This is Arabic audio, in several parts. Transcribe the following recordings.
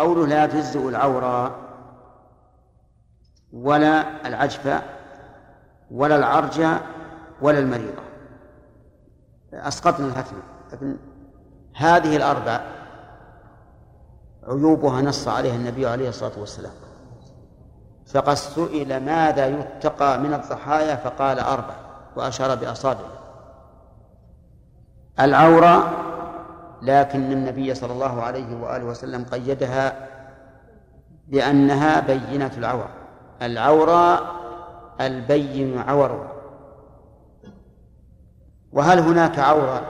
قوله لا تجزئ العورة ولا العجفة ولا العرجة ولا المريضة. أسقطنا الهتم. لكن هذه الأربع عيوبها نص عليها النبي عليه الصلاة والسلام. فقد سئل ماذا يتقى من الضحايا؟ فقال أربع وأشار بأصابعه. العورة لكن النبي صلى الله عليه وآله وسلم قيدها بأنها بينة العورة. العورة البين عورها وهل هناك عورة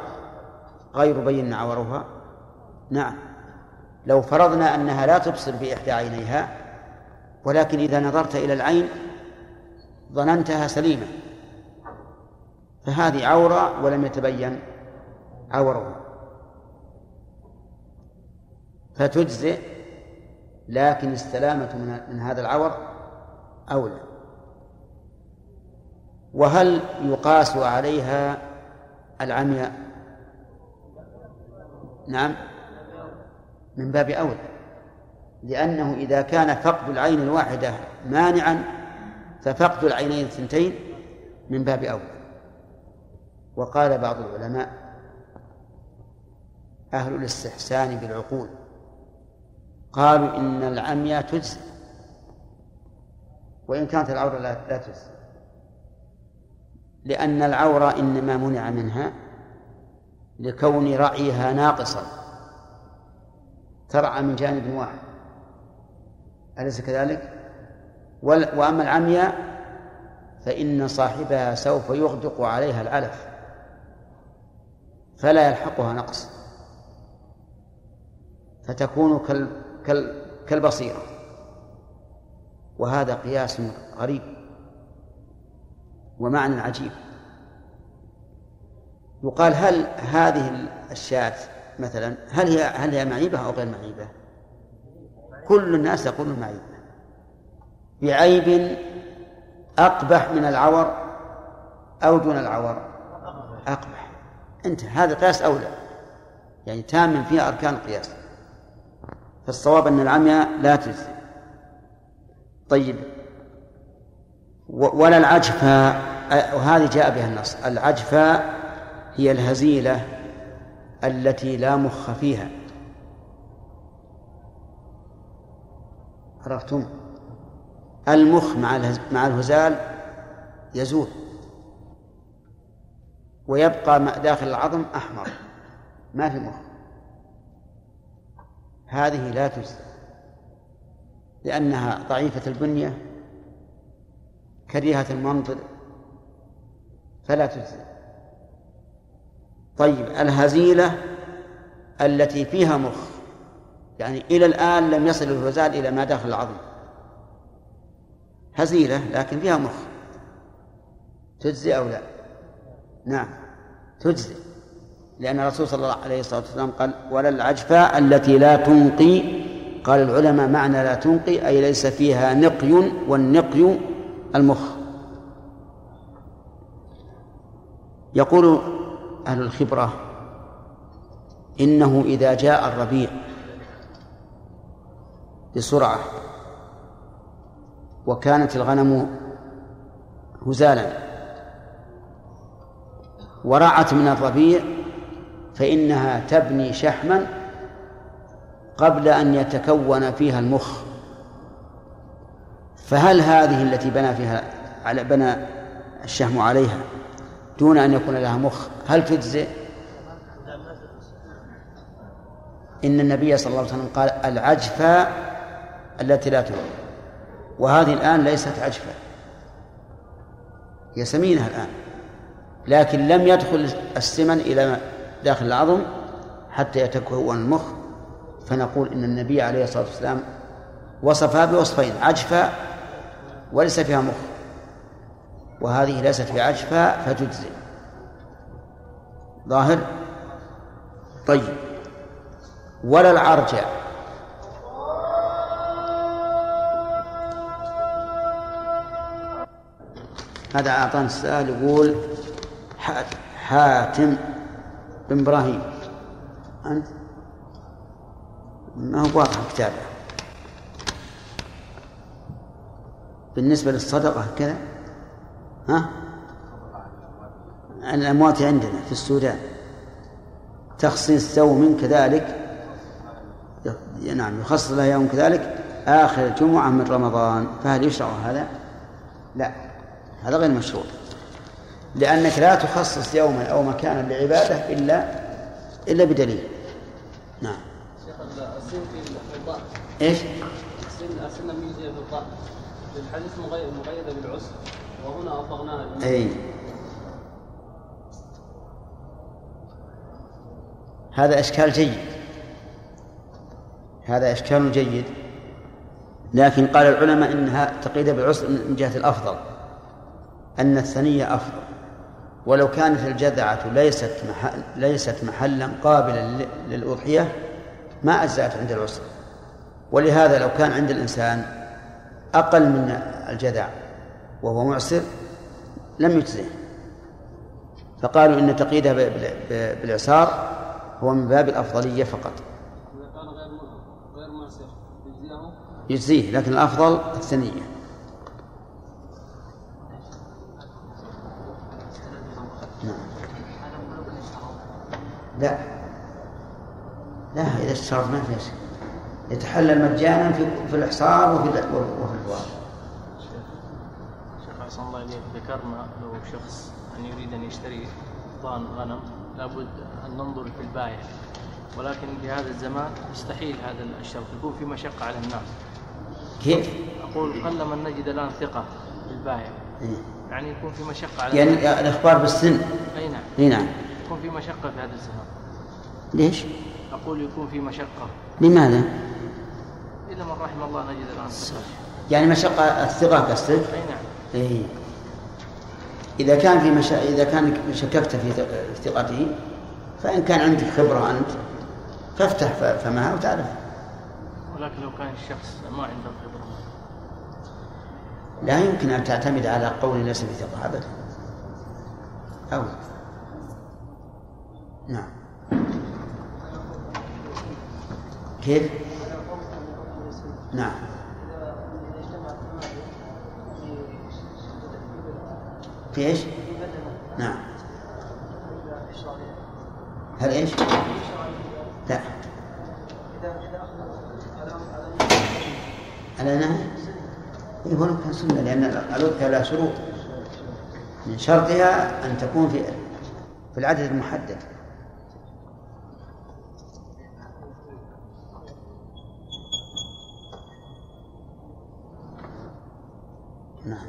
غير بين عورها؟ نعم. لو فرضنا أنها لا تبصر بإحدى عينيها ولكن إذا نظرت إلى العين ظننتها سليمة فهذه عورة ولم يتبين عورها. فتجزئ لكن السلامة من هذا العور أولى. وهل يقاس عليها العمياء نعم. من باب أولى. لأنه إذا كان فقد العين الواحدة مانعا ففقد العينين الثنتين من باب أولى. وقال بعض العلماء أهل الاستحسان بالعقول قالوا إن العمياء تجزي. وإن كانت العورة لا تجزي. لأن العورة إنما منع منها لكون رعيها ناقصا. ترعى من جانب واحد. أليس كذلك؟ وأما العمياء فإن صاحبها سوف يغدق عليها العلف فلا يلحقها نقص فتكون كالبصيرة. وهذا قياس غريب ومعنى عجيب. يقال هل هذه الشاة مثلا هل هي هل هي معيبة أو غير معيبة؟ كل الناس يقول معيبة. بعيب أقبح من العور أو دون العور. أقبح. أنت هذا قياس أولى. يعني تام فيها أركان القياس. فالصواب أن العمياء لا تجزي. طيب. ولا العجفة وهذه جاء بها النص. العجفة هي الهزيلة التي لا مخ فيها. عرفتم؟ المخ مع مع الهزال يزول. ويبقى داخل العظم أحمر. ما في مخ. هذه لا تجزى لأنها ضعيفة البنية كريهة المنظر فلا تجزي طيب الهزيلة التي فيها مخ يعني إلى الآن لم يصل الهزال إلى ما داخل العظم. هزيلة لكن فيها مخ تجزي أو لا؟ نعم تجزي. لأن الرسول صلى الله عليه الصلاة والسلام قال ولا العجفاء التي لا تنقي. قال العلماء معنى لا تنقي أي ليس فيها نقي والنقي المخ. يقول أهل الخبرة إنه إذا جاء الربيع بسرعة وكانت الغنم هزالا ورعت من الربيع فإنها تبني شحما قبل أن يتكون فيها المخ. فهل هذه التي بنى فيها على بنى الشهم عليها دون أن يكون لها مخ هل تجزئ؟ إن النبي صلى الله عليه وسلم قال العجفة التي لا تؤكل وهذه الآن ليست عجفة. هي سمينة الآن لكن لم يدخل السمن إلى داخل العظم حتى يتكون المخ فنقول إن النبي عليه الصلاة والسلام وصفها بوصفين عجفة وليس فيها مخ وهذه ليست بعجفة فتجزئ. ظاهر؟ طيب. ولا العرجع هذا أعطانا السؤال يقول حاتم بن إبراهيم أنت؟ ما هو واضح كتابه بالنسبة للصدقة كذا؟ ها؟ الأموات عندنا في السودان. تخصيص يوم كذلك. نعم يخصص له يوم كذلك. آخر جمعة من رمضان. فهل يشرع هذا؟ لا هذا غير مشروع. لأنك لا تخصص يوما أو مكانا لعبادة إلا إلا بدليل. نعم. إيش؟ الحديث مقيدة بالعسر وهنا أطلقناها أي. هذا إشكال جيد. هذا إشكال جيد. لكن قال العلماء إنها تقيد بالعسر من جهة الأفضل. أن الثنية أفضل. ولو كانت الجذعة ليست محل ليست محلا قابلا للأضحية ما أجزأت عند العسر. ولهذا لو كان عند الإنسان أقل من الجذع وهو معسر لم يجزه فقالوا إن تقييدها بالإعصار هو من باب الأفضلية فقط. يجزيه لكن الأفضل الثنية. لا لا إذا اشترط ما في شيء يتحلل مجانا في في الإحصار وفي وفي البواب. شيخ أحسن الله إليك ذكرنا لو شخص أن يريد أن يشتري ضان غنم لابد أن ننظر في البايع ولكن في هذا الزمان مستحيل هذا الشرط يكون في مشقة على الناس كيف؟ أقول قل من نجد الآن ثقة في البايع إيه؟ يعني يكون في مشقة على يعني الناس. الإخبار بالسن أي نعم أي نعم يكون في مشقة في هذا الزمان؟ ليش؟ أقول يكون في مشقة. لماذا؟ إلا من رحم الله نجد الآن. يعني مشقة الثقة قصدك؟ أي نعم. إيه إذا كان في مشا... إذا كان شككت في ثقته فإن كان عندك خبرة أنت فافتح فمها وتعرف. ولكن لو كان الشخص ما عنده خبرة. لا يمكن أن تعتمد على قول ليس بثقة أبدا. أو. نعم. كيف؟ نعم. في إيش؟ نعم. هل إيش؟ لا. على نهي؟ إيه هو كان سنة لأن الأضحية لها شروط. من شرطها أن تكون في في العدد المحدد. نعم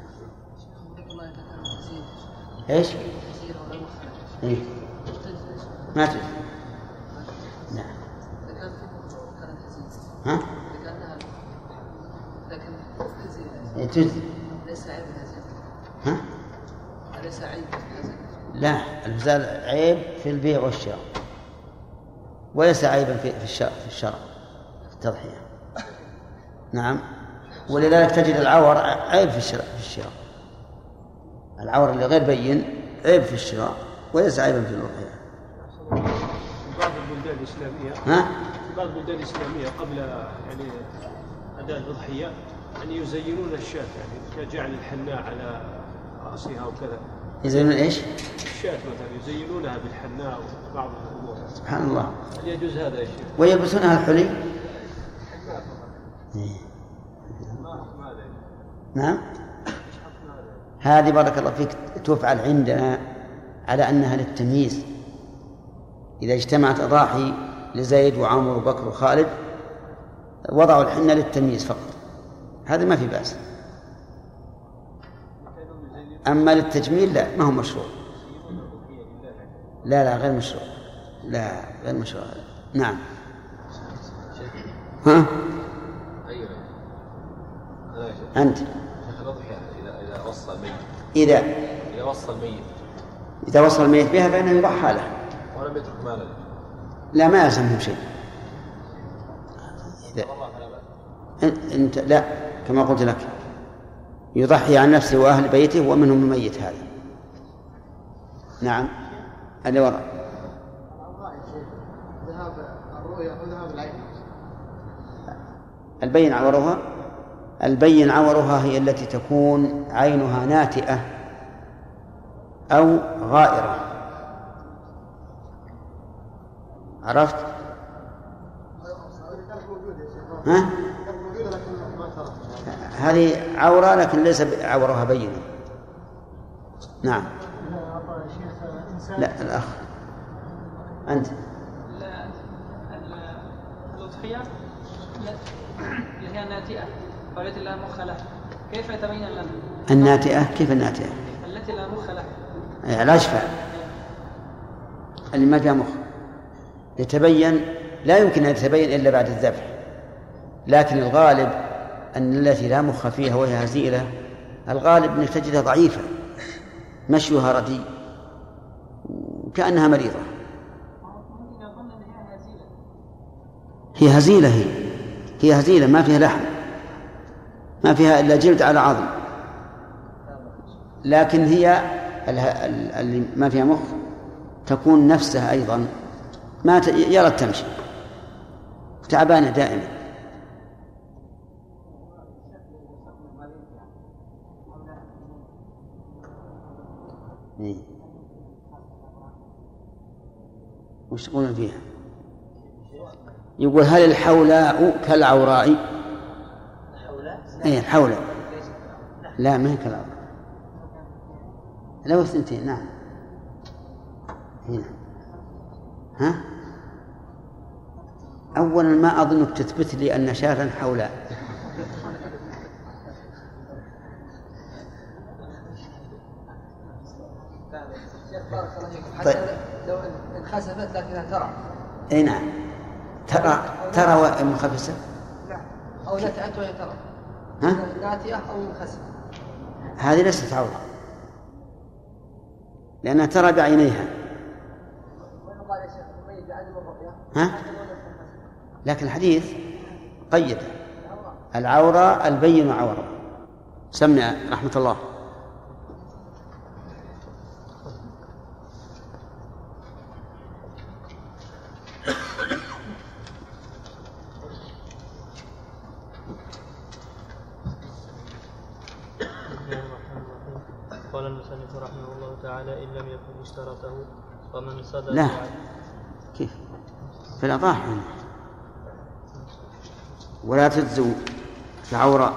إيش؟ إيه؟ ما تجزي نعم ها؟ إيه تجزي ليس عيب ها؟ أليس عيب لا الفزال عيب في البيع والشراء وليس عيبا في في الشرع في الشرع في التضحية نعم ولذلك تجد العور عيب في الشراء في الشراء العور اللي غير بين عيب في الشراء وليس عيبا في الأضحية في بعض البلدان الإسلامية ها؟ في بعض البلدان الإسلامية قبل يعني أداء الأضحية يعني يزينون الشاة يعني كجعل الحناء على رأسها وكذا يزينون إيش؟ الشاة مثلا يزينونها بالحناء وبعض الأمور سبحان الله هل يجوز هذا يا شيخ؟ ويلبسونها الحلي؟ نعم. هذه بارك الله فيك تفعل عندنا على أنها للتمييز. إذا اجتمعت أضاحي لزيد وعمر وبكر وخالد وضعوا الحنة للتمييز فقط. هذا ما في بأس. أما للتجميل لا ما هو مشروع. لا لا غير مشروع. لا غير مشروع. نعم. ها؟ أنت. وصى الميت إذا إذا وصى الميت إذا وصى الميت بها فإنه يضحى له ولم يترك مالا. لا ما يلزمه شيء. إذا أنت لا كما قلت لك. يضحي عن نفسه وأهل بيته ومنهم الميت هذا. نعم. اللي وراء. ذهاب الرؤيا وذهاب العين. البين عورها البين عورها هي التي تكون عينها ناتئة أو غائرة. عرفت؟ ها؟ هذه عورة لكن ليس عورها بينة. نعم. لا الأخ. أنت. الأضحية اللي هي الناتئة والتي لا مخ لها كيف يتبين لنا؟ الناتئة كيف الناتئة؟ التي لا مخ لها لا يشفع اللي ما فيها مخ. يتبين لا يمكن أن يتبين إلا بعد الذبح. لكن الغالب أن التي لا مخ فيها وهي هزيلة الغالب أنك تجدها ضعيفة مشيها رديء كأنها مريضة. هي هزيلة هي. هي هزيلة ما فيها لحم. ما فيها إلا جلد على عظم لكن هي اللي ما فيها مخ تكون نفسها أيضا ما يرى تمشي تعبانة دائما إيه. وش تقولون فيها؟ يقول هل الحولاء كالعوراء؟ اي الحولاء لا ما هي كالعوراء لو اثنتين نعم. هنا ها؟ أولا ما أظنك تثبت لي أن شاة حولاء طيب. لو انخسفت لكنها ترى. اي نعم. ترى ترى منخفسة نعم. أو نتأت وهي ترى. ناتئة أو منخسفة هذه ليست عورة. لأنها ترى بعينيها. ها؟ لكن الحديث قيد. العورة البين عورة. سمع رحمة الله قال المصنف رحمه الله تعالى إن لم يكن اشترطه ومن صدق لا. كيف؟ في الأضاحي ولا تجزو العورة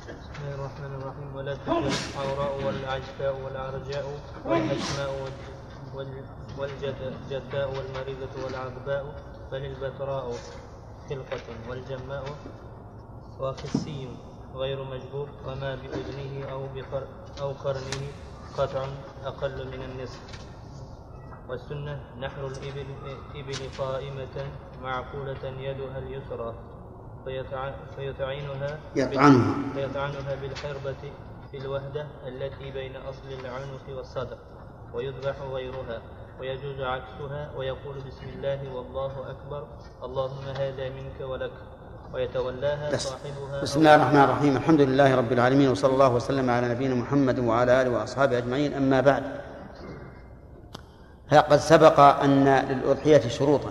بسم الله الرحمن الرحيم. ولا الحوراء والعجفاء والعرجاء والحشماء وال- والجداء والمريضة والعذباء بل البتراء خلقة والجماء وخسي غير مجبور وما بأذنه أو بقر أو قرنه قطع أقل من النصف. والسنة نحر الإبل إبل قائمة معقولة يدها اليسرى فيتعينها يطعنها. فيطعنها بالحربة في الوهدة التي بين أصل العنق والصدر ويذبح غيرها ويجوز عكسها ويقول بسم الله والله أكبر اللهم هذا منك ولك. ويتولاها بس. صاحبها بسم الله الرحمن الرحيم الحمد لله رب العالمين وصلى الله وسلم على نبينا محمد وعلى آله وأصحابه أجمعين أما بعد فقد سبق أن للأضحية شروطا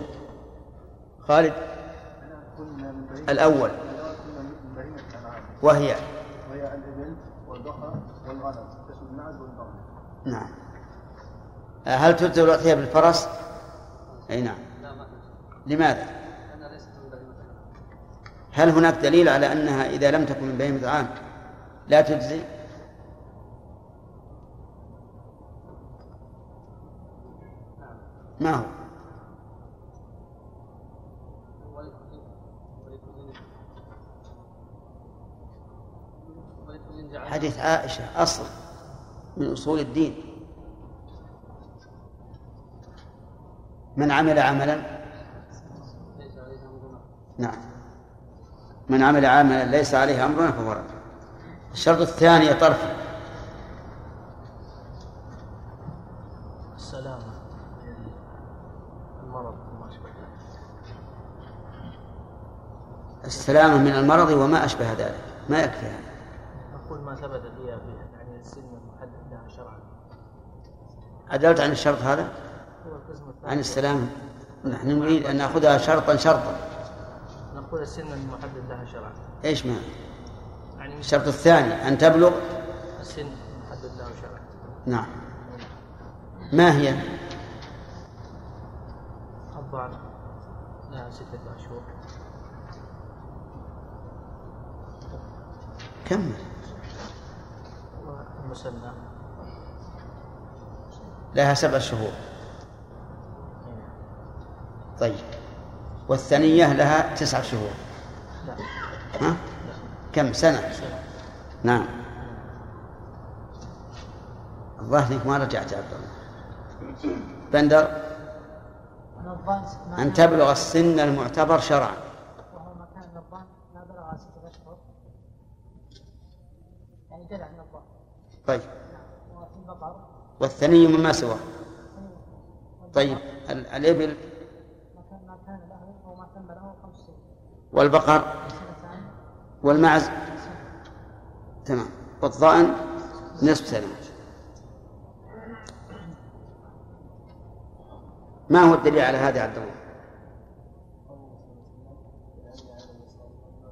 خالد الأول وهي وهي الإبل والبقر والغنم المعز والبقر نعم هل تجزي الأضحية بالفرس؟ أي نعم لماذا؟ هل هناك دليل على أنها إذا لم تكن من بهيمة العام لا تجزي؟ ما هو؟ حديث عائشة أصل من أصول الدين من عمل عملا نعم من عمل عملا ليس عليه أمرنا فهو رد. الشرط الثاني طرف. السلامة المرض. السلامة من المرض وما أشبه ذلك. ما يكفي هذا. أقول ما ثبت فيها يعني السن المحدد لها شرعا. عدلت عن الشرط هذا؟ عن السلامة. نحن نريد أن نأخذها شرطا شرطا. نقول السن المحدد لها شرعا؟ إيش ما يعني الشرط الثاني أن تبلغ؟ السن المحدد له شرعا. نعم. ما هي؟ الضعن لها ستة أشهر. كمل. والمسنة. لها سبع شهور. طيب. والثانية لها تسع شهور. لا ها؟ كم سنة؟ نعم. الظاهر ما رجعت يا عبد الله. بندر أن تبلغ السن المعتبر شرعا. يعني طيب. والثني مما سواه؟ طيب. ال- الإبل مكان ما كان له أو ما تم له خمس سنين والبقر والمعز. تمام. والضأن نصف سنة ما هو الدليل على هذا يا عبد الله؟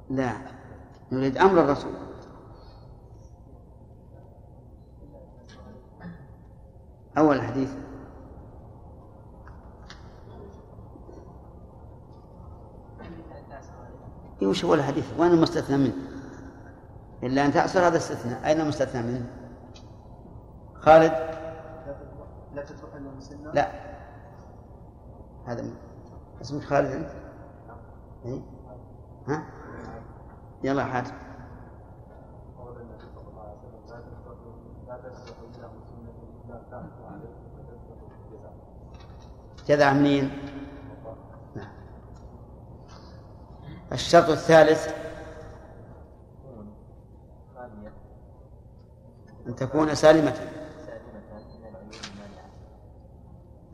لا. نريد أمر الرسول. أول الحديث إيه وش هو الحديث؟ وين المستثنى منه؟ إلا أن تعصر هذا استثناء، أين المستثنى منه؟ خالد لا تترك مسنه لا هذا. اسمك خالد أنت؟ إيه؟ ها؟ يلا حاتم جذع منين؟ نعم. الشرط الثالث أن تكون سالمة.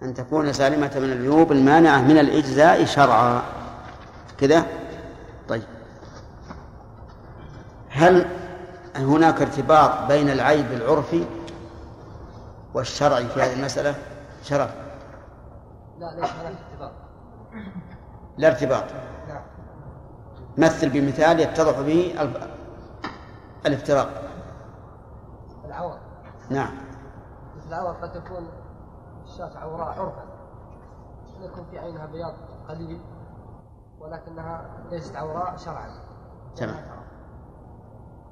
أن تكون سالمة من العيوب المانعة من الإجزاء شرعا. كذا طيب. هل هناك ارتباط بين العيب العرفي والشرعي في هذه المسألة؟ شرف لا ليس هناك اتفاق لا ارتباط. نعم. مثل بمثال يتضح به ال- الافتراق. العور. نعم. مثل العور قد تكون الشاة عوراء عرفا. يكون في عينها بياض قليل ولكنها ليست عوراء شرعا. تمام.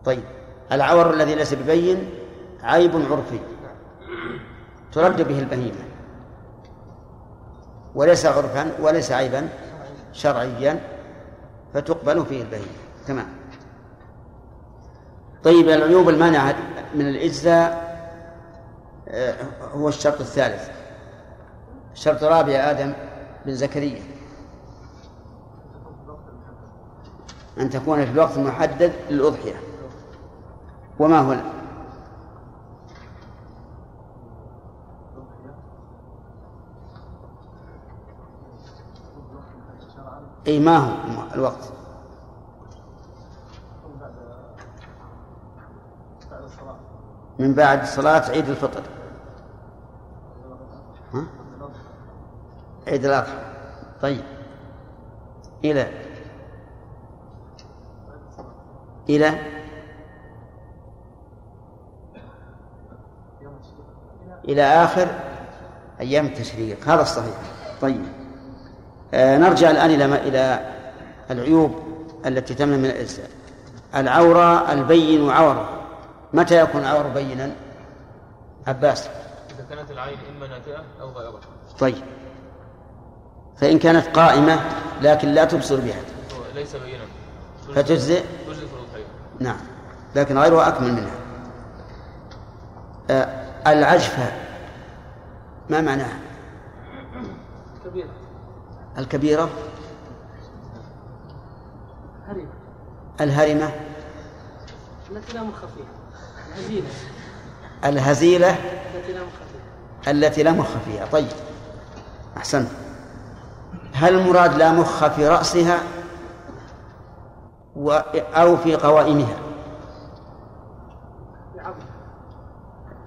طيب. العور الذي ليس ببين عيب عرفي. ترد به البهيمة. وليس عرفا وليس عيبا شرعيا. فتقبل فيه البهيمة تمام. طيب العيوب المانعة من الإجزاء آه، هو الشرط الثالث. الشرط الرابع آدم بن زكريا. أن تكون في الوقت المحدد للأضحية. وما هو أي ما هو؟ الوقت. من بعد صلاة عيد الفطر. ها؟ عيد الأضحى. طيب. إلى. إلى. إلى آخر أيام التشريق. هذا الصحيح. طيب. آه نرجع الآن إلى إلى العيوب التي تمنع من الإجزاء العورة البين عورة. متى يكون العور بينا؟ عباس. إذا كانت العين إما ناتئة أو غائرة طيب. فإن كانت قائمة لكن لا تبصر بها. ليس بينا. فتجزئ؟ تجزئ في الأضحية نعم. لكن غيرها أكمل منها. آه العجفة. ما معناها؟ كبيرة. الكبيرة؟ الهرمة. التي لا مخ فيها الهزيلة. الهزيلة. التي لا مخ فيها التي لا مخ فيها طيب. أحسنت هل المراد لا مخ في رأسها و... أو في قوائمها؟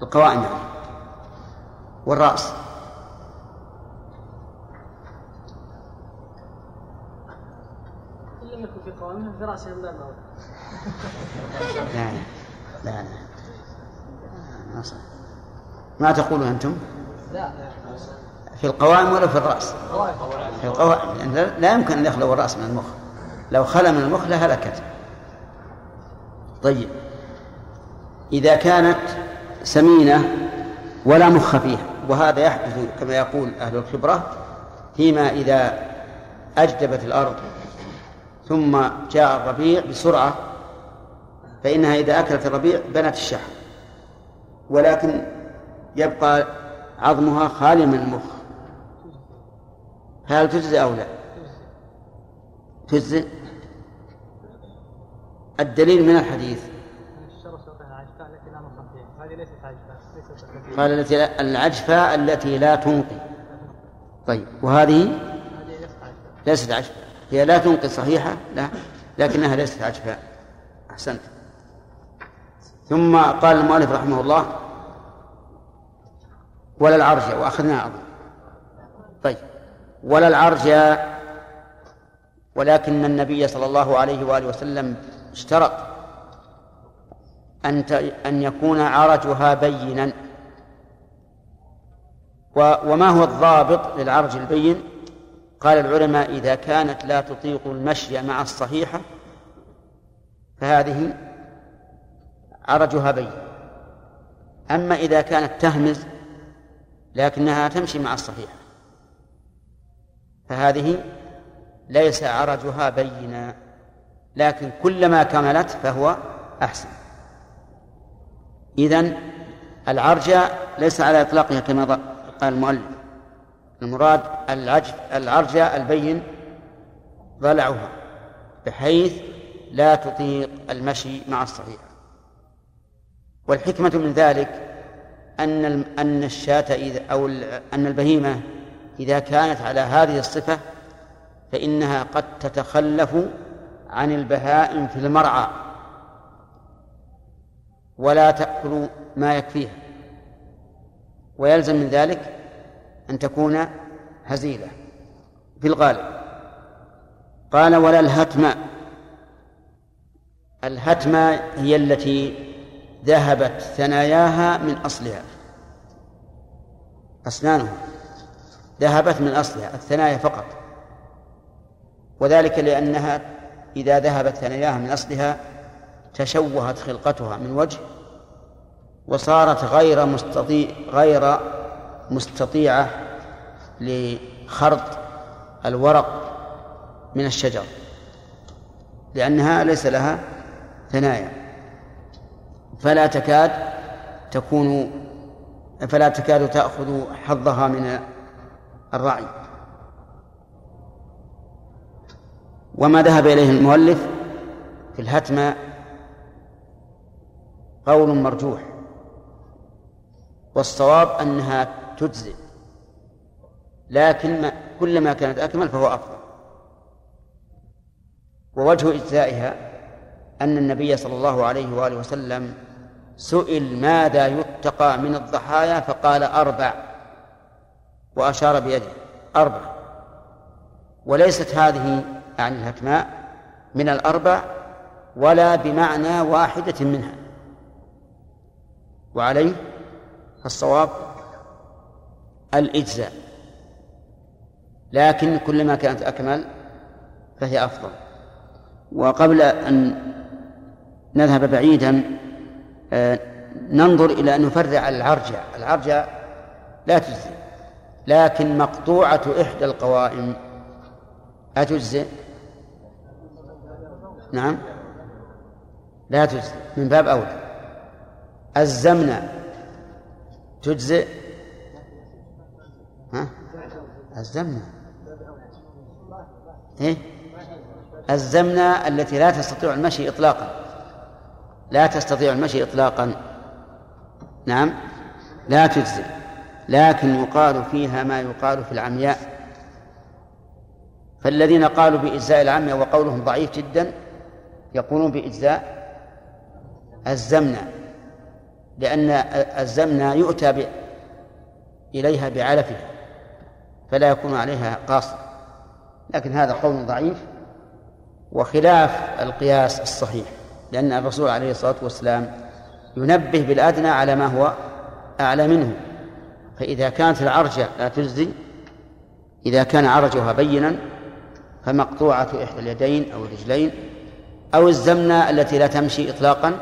القوائم يعني. والرأس إن لم يكن في قوامهم فراسهم باب أولى لا لا لا. ما صح. ما تقولون أنتم؟ لا. في القوائم ولا في الرأس؟ في القوائم. لأن لا- يمكن أن يخلو الرأس من المخ. لو خلا من المخ لهلكت. طيب. إذا كانت سمينة ولا مخ فيها وهذا يحدث كما يقول أهل الخبرة فيما إذا أجدبت الأرض ثم جاء الربيع بسرعة فإنها إذا أكلت الربيع بنت الشحم ولكن يبقى عظمها خالي من المخ. هل تجزي أو لا؟ تجزي الدليل من الحديث. قال التي لا- العجفاء التي لا تنقي. طيب وهذه؟ ليست عجفاء هي لا تنقي صحيحة لا لكنها ليست عجفاء أحسنت. ثم قال المؤلف رحمه الله ولا العرجة وأخذنا أظن. طيب. ولا العرجة ولكن النبي صلى الله عليه وآله وسلم اشترط أن أن يكون عرجها بينا. وما هو الضابط للعرج البين؟ قال العلماء إذا كانت لا تطيق المشي مع الصحيحة فهذه عرجها بين. أما إذا كانت تهمز لكنها تمشي مع الصحيحة فهذه ليس عرجها بينا لكن كلما كملت فهو أحسن. إذن العرجة ليس على إطلاقها كما قال المؤلف. المراد العجف العرجة البين ضلعها بحيث لا تطيق المشي مع الصحيح. والحكمة من ذلك أن أن الشاة إذا أو أن البهيمة إذا كانت على هذه الصفة فإنها قد تتخلف عن البهائم في المرعى ولا تأكل ما يكفيها. ويلزم من ذلك أن تكون هزيلة في الغالب. قال ولا الهتمة الهتمة هي التي ذهبت ثناياها من أصلها. أسنانها ذهبت من أصلها الثنايا فقط. وذلك لأنها إذا ذهبت ثناياها من أصلها تشوهت خلقتها من وجه وصارت غير مستطيع غير مستطيعة لخرط الورق من الشجر لأنها ليس لها ثنايا. فلا تكاد تكون فلا تكاد تأخذ حظها من الرعي. وما ذهب إليه المؤلف في الهتمة قول مرجوح والصواب أنها تجزئ. لكن ما كلما كانت أكمل فهو أفضل. ووجه إجزائها أن النبي صلى الله عليه وآله وسلم سئل ماذا يتقى من الضحايا فقال أربع. وأشار بيده. أربع. وليست هذه عن الهتماء من الأربع ولا بمعنى واحدة منها. وعليه فالصواب الإجزاء. لكن كلما كانت أكمل فهي أفضل. وقبل أن نذهب بعيدا آه، ننظر إلى أن نفرع العرجة العرجة لا تجزي لكن مقطوعة إحدى القوائم. أتجزئ؟ نعم. لا تجزئ. من باب أولى. الزمنة تجزئ؟ ها؟ الزمنة إيه؟ الزمنة التي لا تستطيع المشي إطلاقا. لا تستطيع المشي إطلاقا. نعم؟ لا تجزئ لكن يقال فيها ما يقال في العمياء. فالذين قالوا بإجزاء العمياء وقولهم ضعيف جدا يقولون بإجزاء الزمنة. لأن الزمنة يؤتى. إليها بعلفها. فلا يكون عليها قاصر. لكن هذا قول ضعيف وخلاف القياس الصحيح لأن الرسول عليه الصلاة والسلام ينبه بالأدنى على ما هو أعلى منه. فإذا كانت العرجة لا تجزي إذا كان عرجها بينا فمقطوعة إحدى اليدين أو الرجلين أو الزمنة التي لا تمشي إطلاقا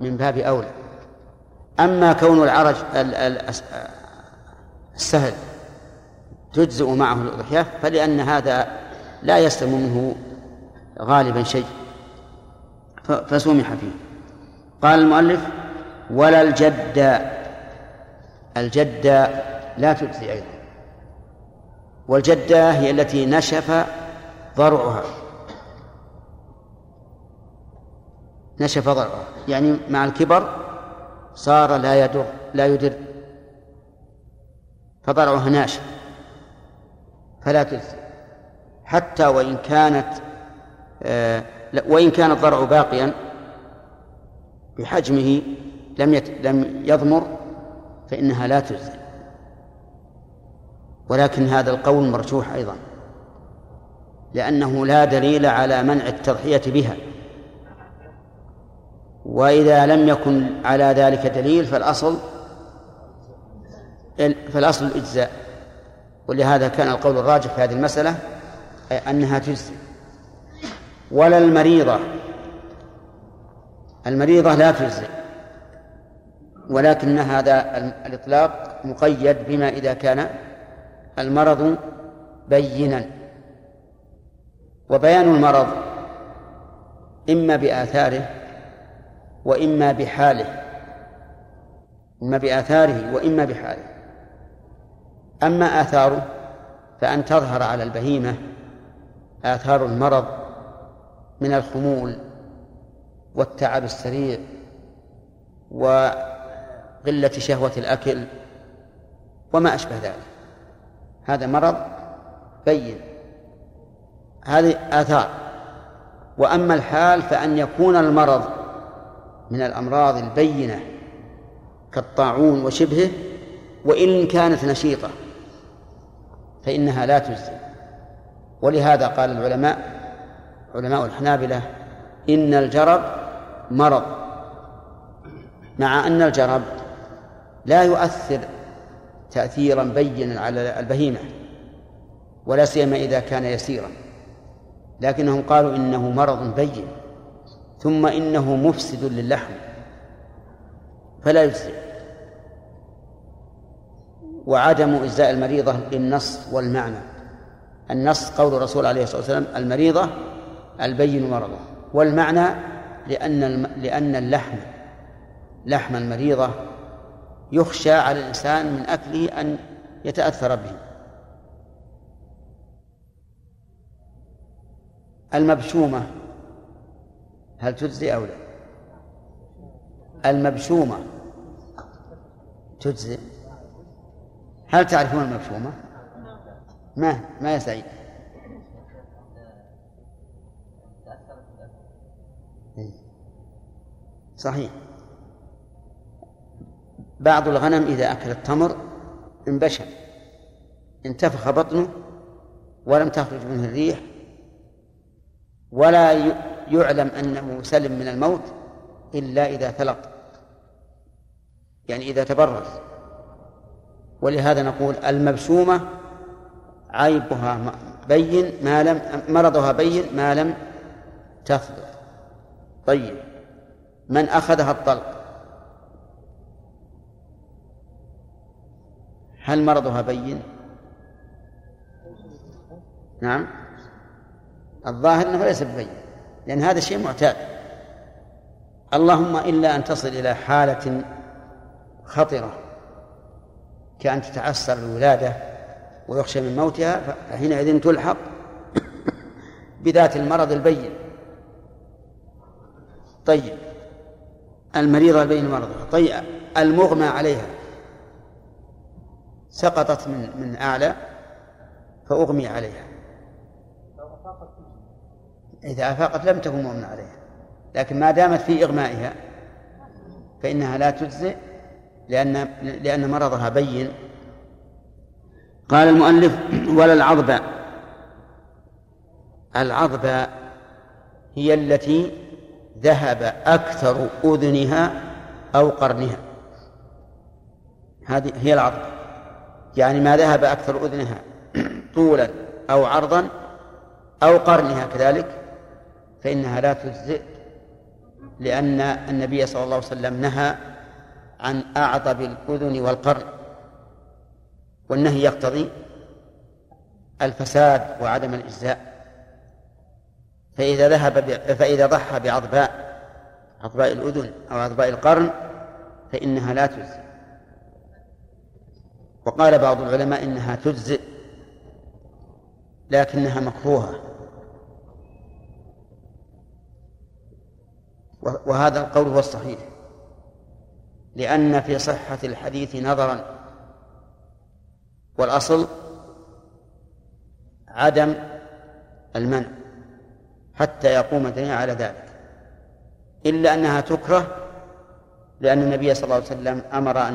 من باب أولى. أما كون العرج السهل تجزئ معه الأضحية فلأن هذا لا يسلم منه غالبا شيء. فسمح فيه. قال المؤلف ولا الجدة الجدة لا تجزي أيضا. والجدة هي التي نشف ضرعها. نشف ضرعها. يعني مع الكبر صار لا يدر لا يدر. فضرعها ناشف. فلا تجزي. حتى وإن كانت آه وإن كان الضرع باقيا بحجمه لم لم يضمر فإنها لا تجزي. ولكن هذا القول مرجوح أيضا لأنه لا دليل على منع التضحية بها. وإذا لم يكن على ذلك دليل فالأصل فالأصل الإجزاء. ولهذا كان القول الراجح في هذه المسألة أنها تجزي ولا المريضة. المريضة لا تجزي ولكن هذا الإطلاق مقيد بما إذا كان المرض بينا. وبيان المرض إما بآثاره وإما بحاله. إما بآثاره وإما بحاله. أما آثاره فأن تظهر على البهيمة آثار المرض من الخمول والتعب السريع وقلة شهوة الأكل وما أشبه ذلك. هذا مرض بين. هذه آثار. وأما الحال فأن يكون المرض من الأمراض البينة كالطاعون وشبهه وإن كانت نشيطة. فإنها لا تجزي. ولهذا قال العلماء علماء الحنابلة إن الجرب مرض. مع أن الجرب لا يؤثر تأثيرا بينا على البهيمة ولا سيما إذا كان يسيرا. لكنهم قالوا إنه مرض بين ثم إنه مفسد للحم فلا يجزئ وعدم إجزاء المريضة بالنص والمعنى. النص قول الرسول عليه الصلاة والسلام المريضة البين مرضه. والمعنى لأن لأن اللحم لحم المريضة يخشى على الإنسان من أكله أن يتأثر به. المبشومة هل تجزي أو لا؟ المبشومة تجزي. هل تعرفون المبشومة ما ما يا سعيد صحيح. بعض الغنم إذا أكل التمر انبشر انتفخ بطنه ولم تخرج منه الريح ولا يعلم أنه سلم من الموت إلا إذا ثلق يعني إذا تبرز. ولهذا نقول المبشومة عيبها بين ما لم مرضها بين ما لم تثبت طيب. من أخذها الطلق؟ هل مرضها بين؟ نعم. الظاهر أنه ليس ببين لأن هذا شيء معتاد. اللهم إلا أن تصل إلى حالة خطرة. كأن تتعسر الولادة ويخشى من موتها فحينئذ تلحق بذات المرض البين. طيب المريضة البين مرضها. طيب المغمى عليها سقطت من من أعلى فأغمي عليها. إذا أفاقت لم تكن مؤمن عليها لكن ما دامت في إغمائها فإنها لا تجزئ لأن لأن مرضها بين. قال المؤلف ولا العظبة العظبة هي التي ذهب أكثر أذنها أو قرنها. هذه هي العظمة يعني ما ذهب أكثر أذنها طولا أو عرضا أو قرنها كذلك فإنها لا تجزئ لأن النبي صلى الله عليه وسلم نهى عن أعضب الأذن والقرن والنهي يقتضي الفساد وعدم الإجزاء. فإذا ذهب فإذا ضحى بعضباء عضباء الأذن أو عضباء القرن فإنها لا تجزئ. وقال بعض العلماء إنها تجزئ لكنها مكروهة. وهذا القول هو الصحيح. لأن في صحة الحديث نظرا. والأصل عدم المنع حتى يقوم الدليل على ذلك. إلا أنها تكره لأن النبي صلى الله عليه وسلم أمر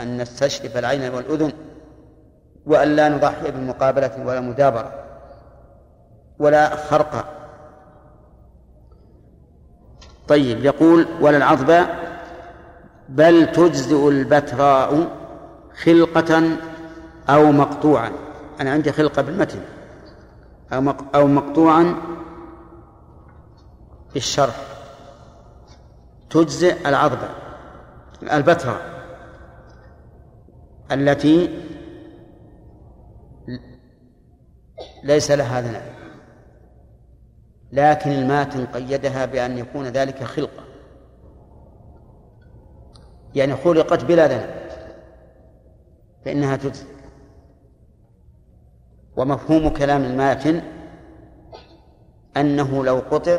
أن نستشرف العين والأذن وأن لا نضحي بالمقابلة ولا مدابرة ولا خرقة طيب يقول ولا العظبة بل تجزئ البتراء خلقة أو مقطوعا. أنا عندي خلقة بالمتن. أو أو مقطوعا في الشرح تجزئ العظبة البتراء التي ليس لها ذنب. لكن الماتن قيدها بأن يكون ذلك خلقة. يعني خلقت بلا ذنب فإنها تجزي ومفهوم كلام الماتن أنه لو قطع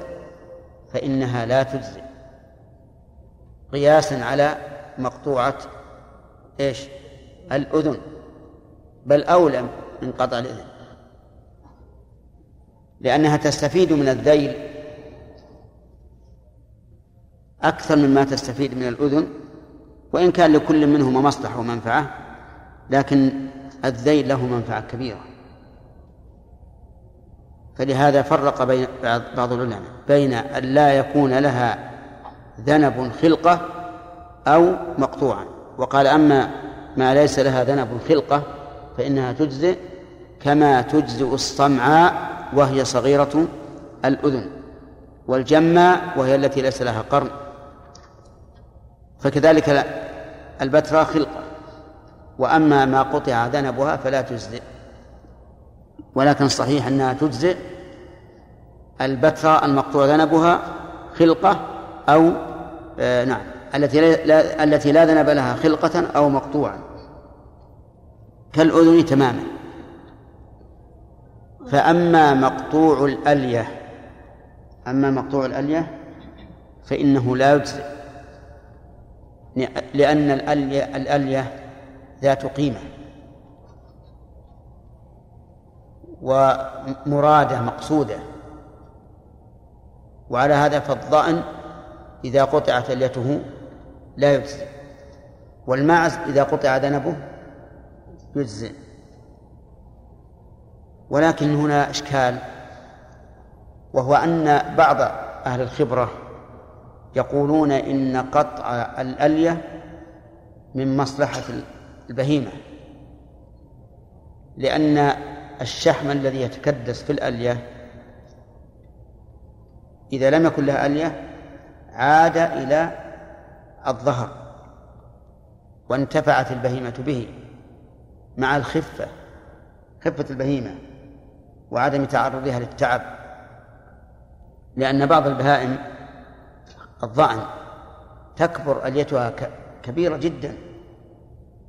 فإنها لا تجزي قياسا على مقطوعة إيش؟ الأذن. بل أولى من قطع الأذن. لأنها تستفيد من الذيل أكثر مما تستفيد من الأذن. وإن كان لكل منهما مصلحة ومنفعة لكن الذيل له منفعة كبيرة. فلهذا فرق بين بعض العلماء بين أن لا يكون لها ذنب خلقة أو مقطوعا وقال أما ما ليس لها ذنب خلقة فإنها تجزئ كما تجزئ الصمعاء وهي صغيرة الأذن والجمة وهي التي ليس لها قرن. فكذلك البتراء خلقة. وأما ما قطع ذنبها فلا تجزئ. ولكن الصحيح أنها تجزئ. البتراء المقطوع ذنبها خلقة أو آه نعم. التي لا التي لا ذنب لها خلقة أو مقطوعا كالأذن تماما. فأما مقطوع الألية أما مقطوع الألية فإنه لا يجزئ. لأن الألية, الألية ذات قيمة ومرادة مقصودة. وعلى هذا فالضأن إذا قطعت أليته لا يجزئ والماعز إذا قطع ذنبه يجزئ ولكن هنا إشكال وهو أن بعض أهل الخبرة يقولون إن قطع الألية من مصلحة البهيمة لأن الشحم الذي يتكدس في الألية إذا لم يكن لها ألية عاد إلى الظهر وانتفعت البهيمة به مع الخفة خفة البهيمة وعدم تعرضها للتعب لأن بعض البهائم الظأن تكبر أليتها كبيرة جدا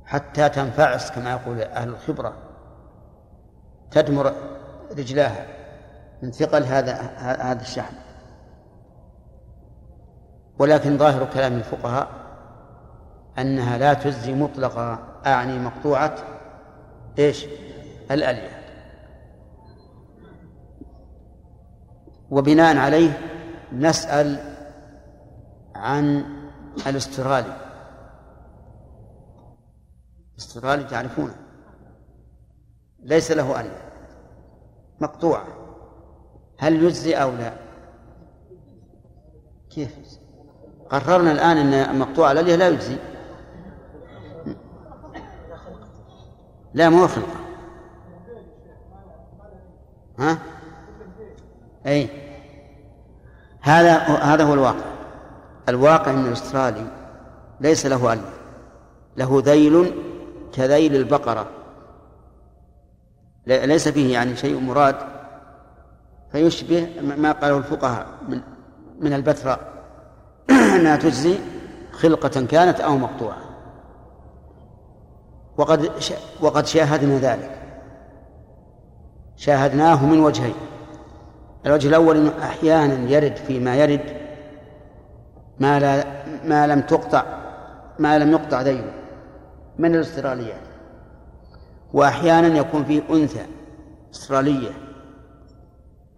حتى تنفعس كما يقول أهل الخبرة. تدمر رجلاها من ثقل هذا هذا الشحم. ولكن ظاهر كلام الفقهاء أنها لا تجزي مطلقا أعني مقطوعة إيش؟ الألية. وبناء عليه نسأل عن الاسترالي. الاسترالي تعرفونه. ليس له ألية مقطوعة هل يجزي أو لا؟ كيف قررنا الآن أن مقطوع الألية لا يجزي. لا مو خلقة. ها؟ أي. هذا هذا هو الواقع. الواقع أن الأسترالي ليس له ألف له ذيل كذيل البقرة. ليس فيه يعني شيء مراد. فيشبه ما قاله الفقهاء من من البتراء. أنها تجزي خلقة كانت أو مقطوعة. وقد وقد شاهدنا ذلك. شاهدناه من وجهين. الوجه الأول أنه أحيانا يرد فيما يرد. ما لا ما لم تقطع ما لم يقطع ذيله من الاستراليات وأحيانا يكون فيه أنثى أسترالية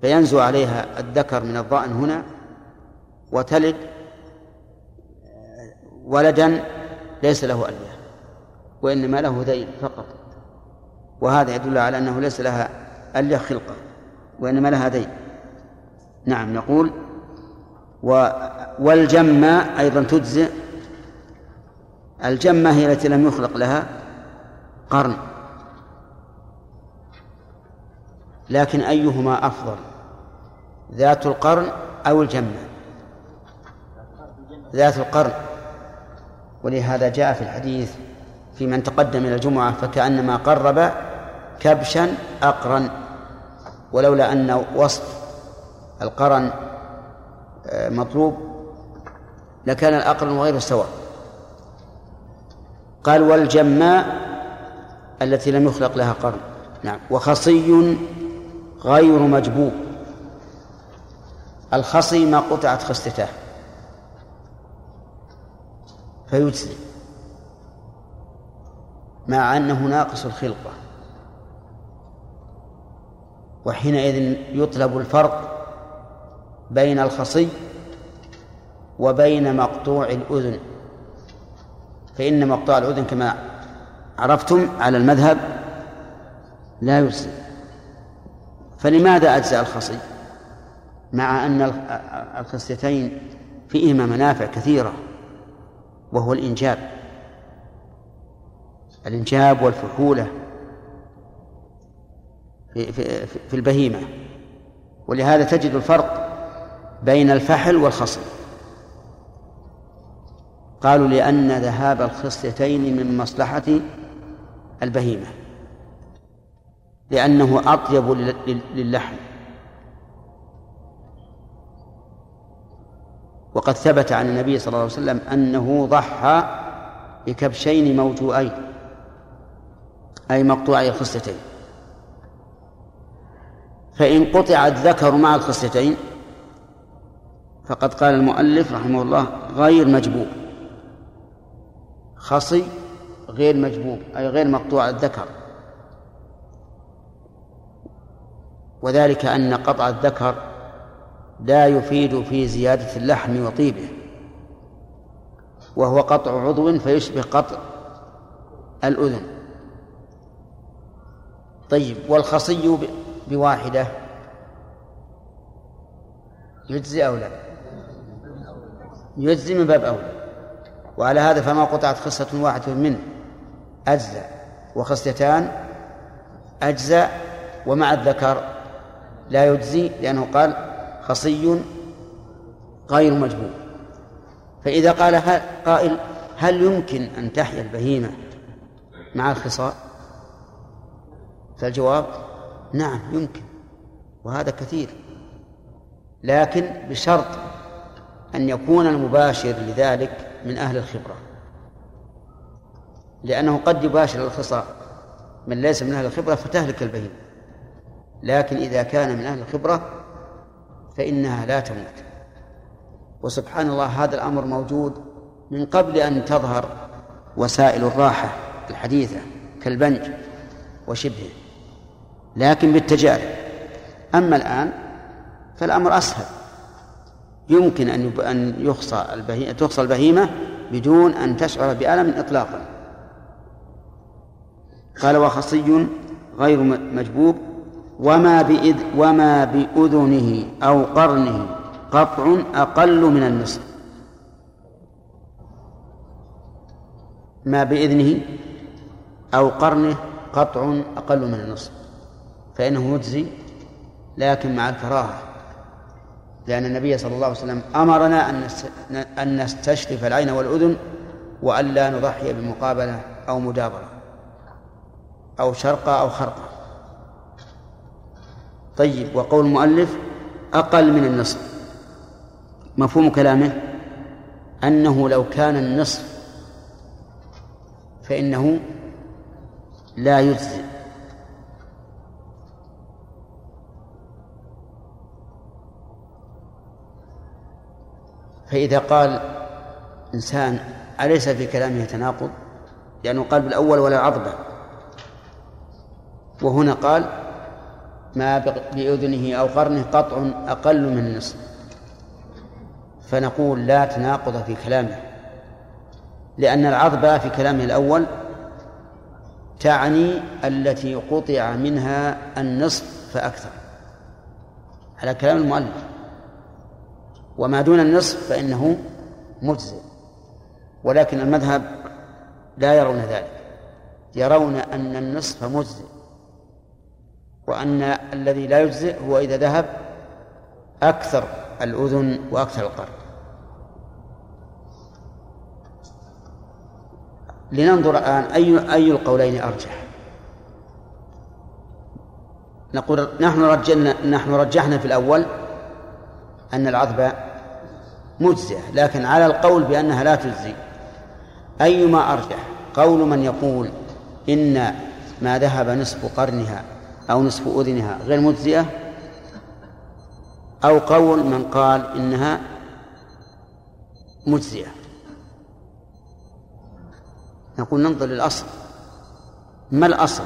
فينزو عليها الذكر من الضأن هنا وتلد ولدا ليس له ألية وإنما له ذيل فقط. وهذا يدل على أنه ليس لها ألية خلقة وإنما لها ذيل نعم نقول والجمة أيضا تجزئ. الجمة هي التي لم يخلق لها قرن. لكن أيهما أفضل؟ ذات القرن أو الجمة؟ ذات القرن. ولهذا جاء في الحديث في من تقدم إلى الجمعة فكأنما قرب كبشا أقرن ولولا أن وصف القرن مطلوب لكان الأقرن غير سواء. قال والجماء التي لم يخلق لها قرن. نعم. وخصي غير مجبوب الخصي ما قطعت خستته فيجزي. مع أنه ناقص الخلقة وحينئذ يطلب الفرق بين الخصي وبين مقطوع الأذن. فإن مقطوع الأذن كما عرفتم على المذهب لا يجزي. فلماذا أجزأ الخصي؟ مع أن الخصيتين فيهما منافع كثيرة وهو الإنجاب. الإنجاب والفحولة في, في, في البهيمة. ولهذا تجد الفرق بين الفحل والخصي قالوا لأن ذهاب الخصيتين من مصلحة البهيمة لأنه أطيب للحم. وقد ثبت عن النبي صلى الله عليه وسلم أنه ضحى بكبشين موجوعين أي مقطوعي الخصيتين فإن قطع الذكر مع الخصيتين فقد قال المؤلف رحمه الله غير مجبوب. خصي غير مجبوب أي غير مقطوع الذكر. وذلك أن قطع الذكر لا يفيد في زيادة اللحم وطيبه. وهو قطع عضو فيشبه قطع الأذن. طيب والخصي بواحدة يجزي أو لا؟ يجزي من باب أولى. وعلى هذا فما قطعت خصة واحدة منه أجزى وخصيتان أجزى ومع الذكر لا يجزي لأنه قال خصي غير مجبور فإذا قال قائل هل يمكن أن تحيا البهيمة مع الخصاء فالجواب نعم يمكن وهذا كثير. لكن بشرط أن يكون المباشر لذلك من أهل الخبرة. لأنه قد يباشر الخصاء من ليس من أهل الخبرة فتهلك البهيمة. لكن إذا كان من أهل الخبرة فإنها لا تموت. وسبحان الله هذا الأمر موجود من قبل أن تظهر وسائل الراحة الحديثة كالبنج وشبهه. لكن بالتجارب. أما الآن فالأمر أسهل. يمكن أن أن يخصى البهيمة تخصى البهيمة بدون أن تشعر بألم إطلاقا. قال وخصي غير مجبوب وما بإذ وما بأذنه أو قرنه قطع أقل من النصف. ما بإذنه أو قرنه قطع أقل من النصف فإنه يجزي لكن مع الكراهة. لأن النبي صلى الله عليه وسلم أمرنا أن نستشرف العين والأذن وألا نضحي بمقابلة أو مدابرة أو شرقة أو خرقة طيب وقول المؤلف أقل من النصف. مفهوم كلامه؟ أنه لو كان النصف فإنه لا يجزي فإذا قال إنسان أليس في كلامه تناقض؟ لأنه قال بالأول ولا عضبة وهنا قال ما بأذنه أو قرنه قطع أقل من النصف. فنقول لا تناقض في كلامه. لأن العضبة في كلامه الأول تعني التي قطع منها النصف فأكثر. على كلام المؤلف. وما دون النصف فإنه مجزئ. ولكن المذهب لا يرون ذلك. يرون أن النصف مجزئ وأن الذي لا يجزئ هو إذا ذهب أكثر الأذن وأكثر القرن لننظر الآن أي أي القولين أرجح. نقول نحن رجلنا نحن رجحنا في الأول أن العظبة مجزئة لكن على القول بأنها لا تجزي. أيما أرجح قول من يقول إن ما ذهب نصف قرنها أو نصف أذنها غير مجزئة أو قول من قال إنها مجزئة. نقول ننظر للأصل. ما الأصل؟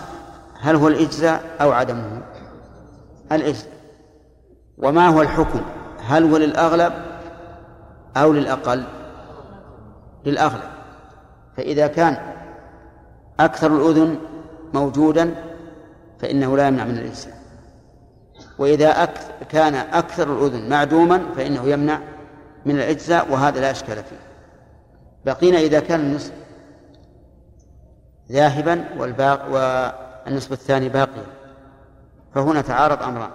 هل هو الإجزاء أو عدمه؟ الإجزاء. وما هو الحكم؟ هل هو للأغلب؟ أو للأقل للأغلب فإذا كان أكثر الأذن موجودا فإنه لا يمنع من الإجزاء وإذا أكثر كان أكثر الأذن معدوما فإنه يمنع من الإجزاء وهذا لا إشكال فيه. بقينا إذا كان النصف ذاهبا والباق والنصف الثاني باقيا. فهنا تعارض أمران.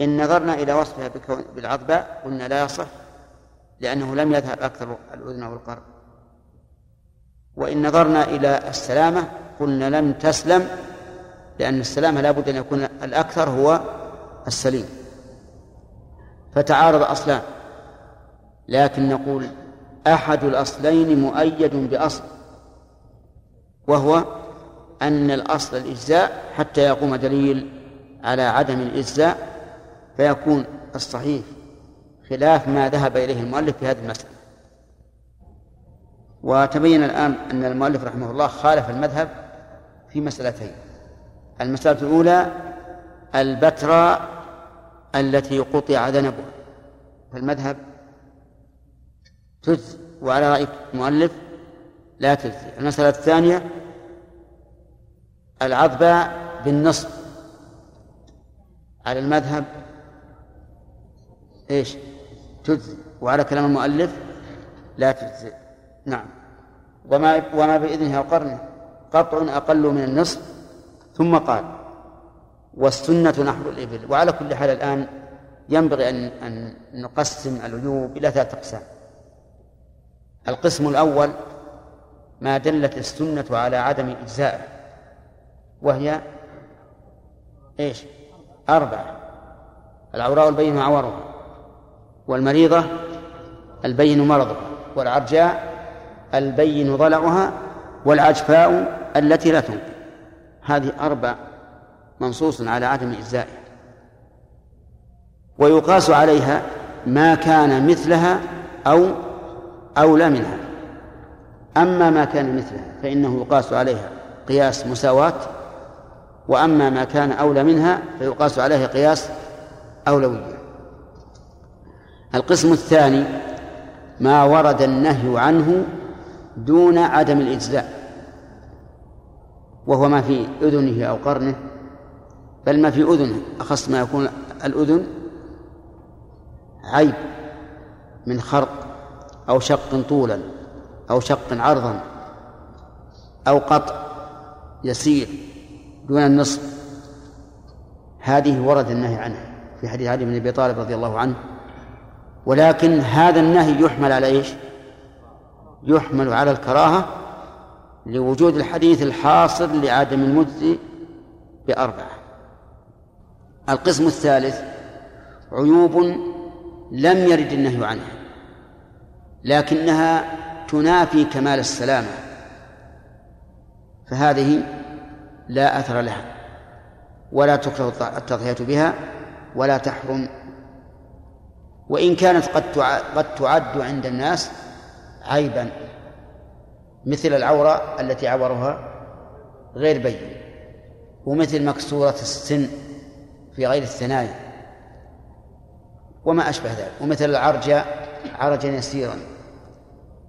إن نظرنا إلى وصفها بالعضباء قلنا لا يصح لأنه لم يذهب أكثر الأذن والقرن وإن نظرنا إلى السلامة قلنا لم تسلم لأن السلامة لا بد أن يكون الأكثر هو السليم. فتعارض أصلان. لكن نقول أحد الأصلين مؤيد بأصل وهو أن الأصل الإجزاء حتى يقوم دليل على عدم الإجزاء فيكون الصحيح. خلاف ما ذهب إليه المؤلف في هذه المسألة. وتبين الآن أن المؤلف رحمه الله خالف المذهب في مسألتين. المسألة الأولى البتراء التي قطع ذنبها فالمذهب تجزي وعلى رأي المؤلف لا تجزي المسألة الثانية العضباء بالنصف على المذهب إيش؟ تجزي. وعلى كلام المؤلف لا تجزي. نعم. وما وما بإذنها وقرنه قطع أقل من النصف. ثم قال والسنة نحو الإبل. وعلى كل حال الآن ينبغي أن أن نقسم العيوب إلى ثلاثة أقسام. القسم الأول ما دلت السنة على عدم إجزائه وهي إيش؟ أربعة. العوراء البين عورها. والمريضة البين مرضها والعرجاء البين ضلعها والعجفاء التي لا تنقل هذه أربع منصوص على عدم إجزائها. ويقاس عليها ما كان مثلها أو أولى منها. أما ما كان مثلها فإنه يقاس عليها قياس مساواة وأما ما كان أولى منها فيقاس عليه قياس أولوية. القسم الثاني ما ورد النهي عنه دون عدم الإجزاء وهو ما في أذنه أو قرنه بل ما في أذنه أخص ما يكون الأذن عيب من خرق أو شق طولا أو شق عرضا أو قطع يسير دون النصف هذه ورد النهي عنها في حديث علي بن أبي طالب رضي الله عنه. ولكن هذا النهي يحمل على إيش؟ يحمل على الكراهة لوجود الحديث الحاصل لعدم المجزي بأربعة القسم الثالث عيوب لم يرد النهي عنها لكنها تنافي كمال السلامة فهذه لا أثر لها ولا تكره التضحية بها ولا تحرم وإن كانت قد قد تعد عند الناس عيبا مثل العورة التي عورها غير بين ومثل مكسورة السن في غير الثنايا وما أشبه ذلك ومثل العرج عرجا يسيرا.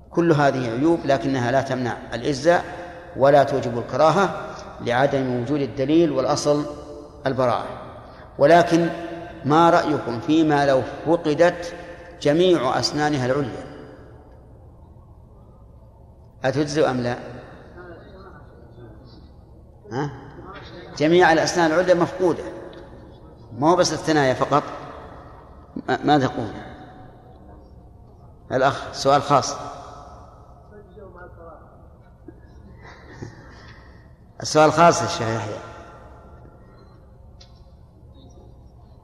كل هذه عيوب لكنها لا تمنع العزة ولا توجب الكراهة لعدم وجود الدليل والأصل البراءة. ولكن ما رأيكم فيما لو فقدت جميع أسنانها العليا؟ أتجزئ أم لا؟ ها؟ جميع الأسنان العليا مفقودة. ما هو بس الثنايا فقط. ما تقول الأخ سؤال خاص. السؤال خاص يا شيخ يحيى.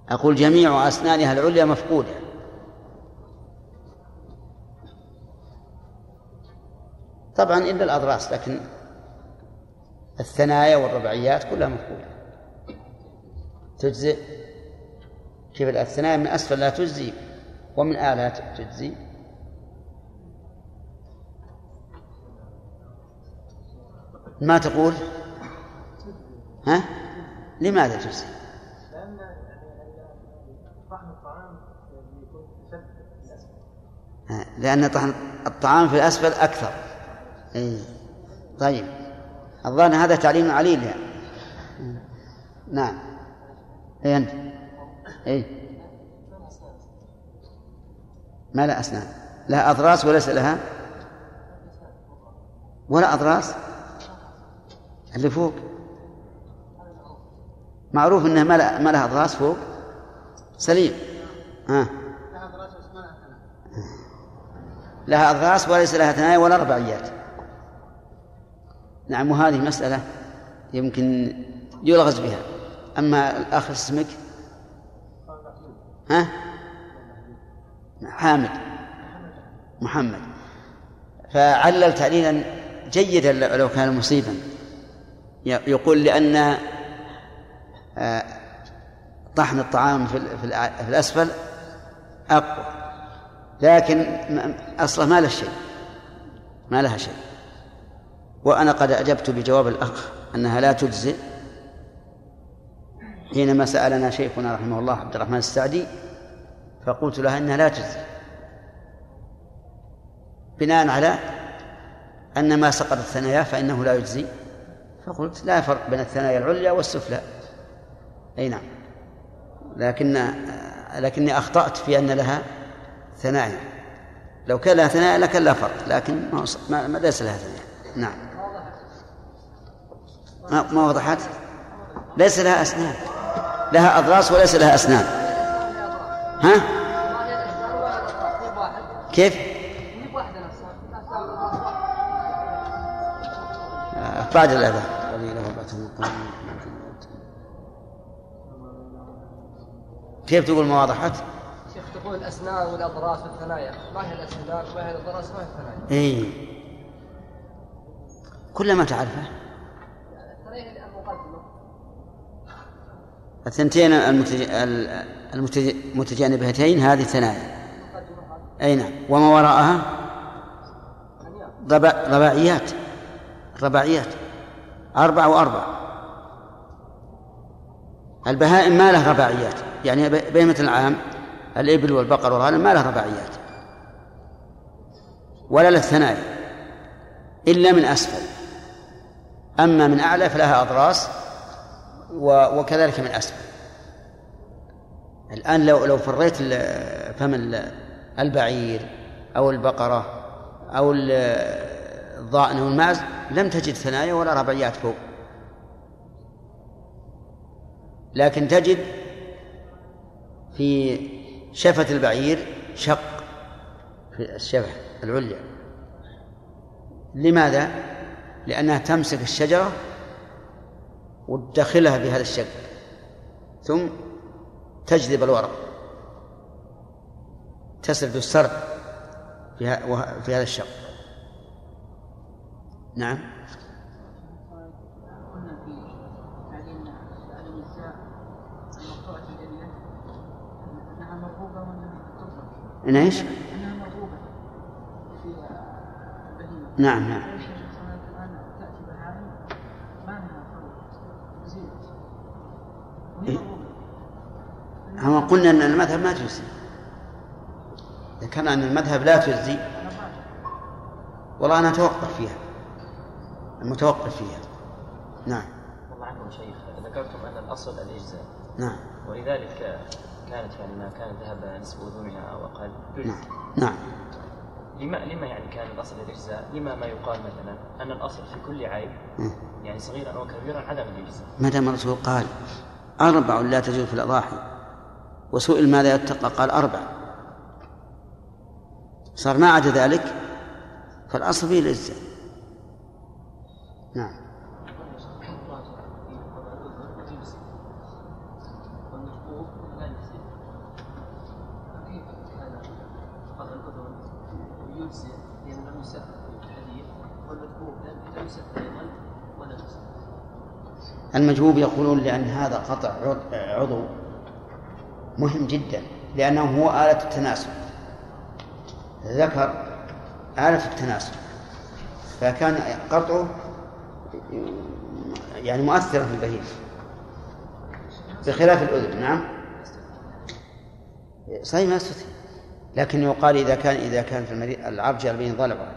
أقول جميع أسنانها العليا مفقودة. طبعا إلا الأضراس لكن الثنايا والربعيات كلها مفقودة. تجزئ؟ كيف الثنايا من أسفل لا تجزي ومن أعلى تجزي. ما تقول؟ ها؟ لماذا تجزي؟ لأن طحن الطعام في الأسفل أكثر. أي طيب. الظاهر هذا تعليم عليل يعني. نعم. أي أنت؟ أي ما لها أسنان. لها أضراس وليس لها؟ ولا أضراس؟ اللي فوق. معروف إنها ما لها أضراس فوق. سليم. ها. لها اضراس وليس لها ثنايا ولا رباعيات. نعم وهذه مسألة يمكن يلغز بها. أما الأخ اسمك؟ ها؟ حامد. محمد. فعلل تعليلا جيدا لو كان مصيبا. يقول لأن آه، طحن الطعام في الأسفل أقوى. لكن أصله ما له شيء. ما لها شيء. وأنا قد أجبت بجواب الأخ أنها لا تجزئ حينما سألنا شيخنا رحمه الله عبد الرحمن السعدي فقلت لها إنها لا تجزئ. بناء على أن ما سقط الثنايا فإنه لا يجزي. فقلت لا فرق بين الثنايا العليا والسفلى. أي نعم. لكن لكني أخطأت في أن لها ثنايا. لو كان لها ثنايا لكان لا فرق لكن ما ما ليس لها ثنايا. نعم. ما ما وضحت؟ ليس لها أسنان. لها أضراس وليس لها أسنان. ها؟ كيف؟ بعد الأذان. كيف تقول ما وضحت؟ تقول الاسنان والاضراس والثنايا ما هي الاسنان وما هي الاضراس ما هي الثنايا. اي كل ما تعرفه. الثنايا المقدمة. الثنتين المتجانبتين هذه ثنايا أي نعم. وما وراءها؟ رباعيات رباعيات أربعة وأربعة البهائم ما له رباعيات يعني بهيمة العام الإبل والبقر والغنم ما له رباعيات. ولا له ثنايا إلا من أسفل. أما من أعلى فلها أضراس وكذلك من أسفل. الآن لو لو فريت فم ال- البعير أو البقرة أو ال- الضأن أو الماعز لم تجد ثنايا ولا ربعيات فوق. لكن تجد في شفة البعير شق في الشفة العليا. لماذا؟ لأنها تمسك الشجرة وتدخلها بهذا الشق ثم تجذب الورق تسرد السرد في هذا الشق. نعم قلنا في تعليم تعلم النساء المقطوعة الجميلة أنها مرغوبة وأنها تطلق إن إيش؟ أنها مرغوبة في البهيمة نعم نعم ليش الإنسان الآن تأتي بهائم ما لها فرق تزيد وهي إيه. مرغوبة هم قلنا أن المذهب ما تجزي ذكرنا أن المذهب لا تجزي والله أنا أتوقف فيها. المتوقف فيها. نعم. الله عنكم شيخ ذكرتم أن الأصل الإجزاء. نعم. ولذلك كانت يعني ما كان ذهب نصف أذنها أو أقل. نعم. نعم. لما لما يعني كان الأصل الأجزاء؟ لما ما يقال مثلا أن الأصل في كل عيب. يعني صغيرا أو كبيرا عدم الإجزاء. ما دام الرسول قال أربع لا تجوز في الأضاحي وسئل ماذا يتقى؟ قال أربع. صار ما عدا ذلك فالأصل فيه الإجزاء. نعم والمشبوه لا يجزي فكيف كان قطع الأذن يجزي لأن لم يسف في الحديث والمشبوه لم يسف أيضا ولا يجزي المجهوب يقولون لأن هذا قطع عض- عضو مهم جدا لأنه هو آلة التناسل ذكر آلة التناسل فكان قطعه يعني مؤثرا في البهيم بخلاف الأذن نعم؟ صحيح ما يستثني لكن يقال إذا كان إذا كان في المريض العرج البين ضلعه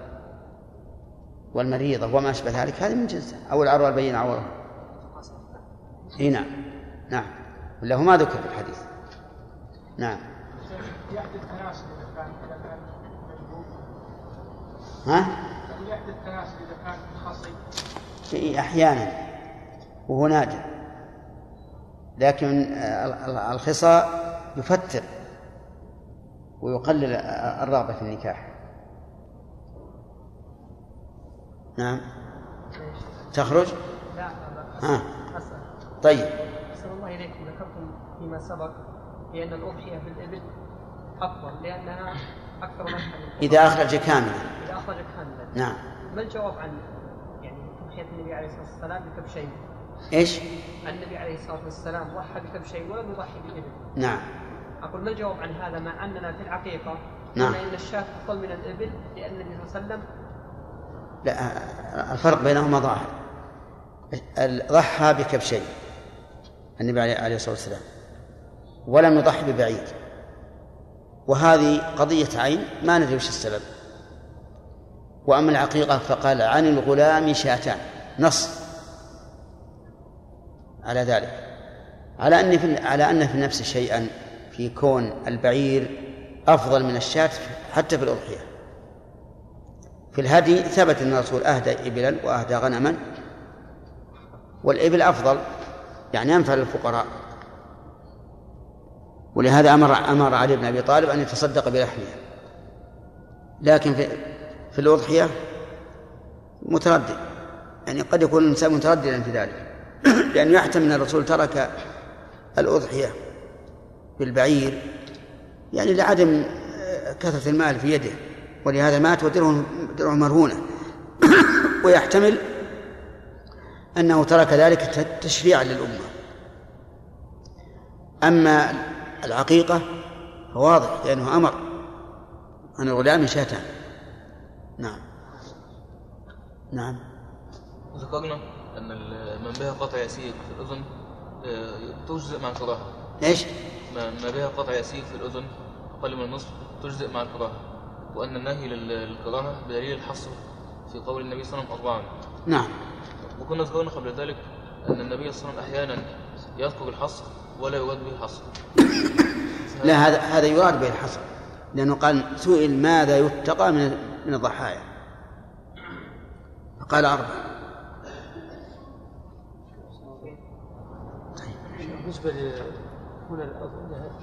والمريضة وما أشبه ذلك هذه من جنسه أو العروة البين عورها. إي نعم. نعم. ولا هو ما ذكر في الحديث. نعم. يحدث اذا كان اذا كان ها؟ يحدث اذا كان خصي أحيانا. وهو نادر لكن ال- ال- الخصاء يفتر ويقلل الرغبة في النكاح. نعم. تخرج؟ ها؟ طيب. أحسن الله إليكم ذكرتم فيما سبق بأن الأضحية بالإبل أفضل لأنها أكثر نفعا إذا أخرج كاملا. إذا أخرج كاملا. نعم. ما الجواب عن يعني تضحية النبي عليه الصلاة والسلام بكبشين إيش؟ النبي عليه الصلاة والسلام ضحى بكبشين ولم يضحي بالإبل نعم. أقول ما الجواب عن هذا؟ مع أننا في العقيقة نعم. إن الشاة أفضل من الإبل لأن النبي صلى الله عليه وسلم لا الفرق بينهما ظاهر. ضحى بكبشين النبي عليه الصلاة والسلام. ولم يضحي ببعيد. وهذه قضية عين ما ندري وش السبب. وأما العقيقة فقال عن الغلام شاتان. نص. على ذلك. على أن في على أن في النفس شيئا في كون البعير أفضل من الشاة حتى في الأضحية. في الهدي ثبت أن الرسول أهدى إبلا وأهدى غنما والإبل أفضل. يعني أنفع للفقراء. ولهذا أمر أمر علي بن أبي طالب أن يتصدق بلحمها لكن في في الأضحية متردد. يعني قد يكون الإنسان مترددا في ذلك. لأنه يحتمل أن الرسول ترك الأضحية بالبعير. يعني لعدم كثرة المال في يده. ولهذا مات ودرعه درعه مرهونة. ويحتمل أنه ترك ذلك تشريعا للأمة. أما العقيقة فواضح لأنه أمر أن الغلام شاتان نعم. نعم. ذكرنا أن من بها قطع يسير في الأذن آه، تجزئ مع الكراهة إيش؟ ما بها قطع يسير في الأذن أقل من النصف تجزئ مع الكراهة وأن النهي لل- للكراهة بدليل الحصر في قول النبي صلى الله عليه وسلم أربعا. نعم. وكنا ذكرنا قبل ذلك أن النبي صلى الله عليه وسلم أحيانا يذكر الحصر ولا يراد به الحصر لا هذا هذا يراد به الحصر لأنه قال سئل ماذا يتقى من من الضحايا فقال أربعة بالنسبة ل هنا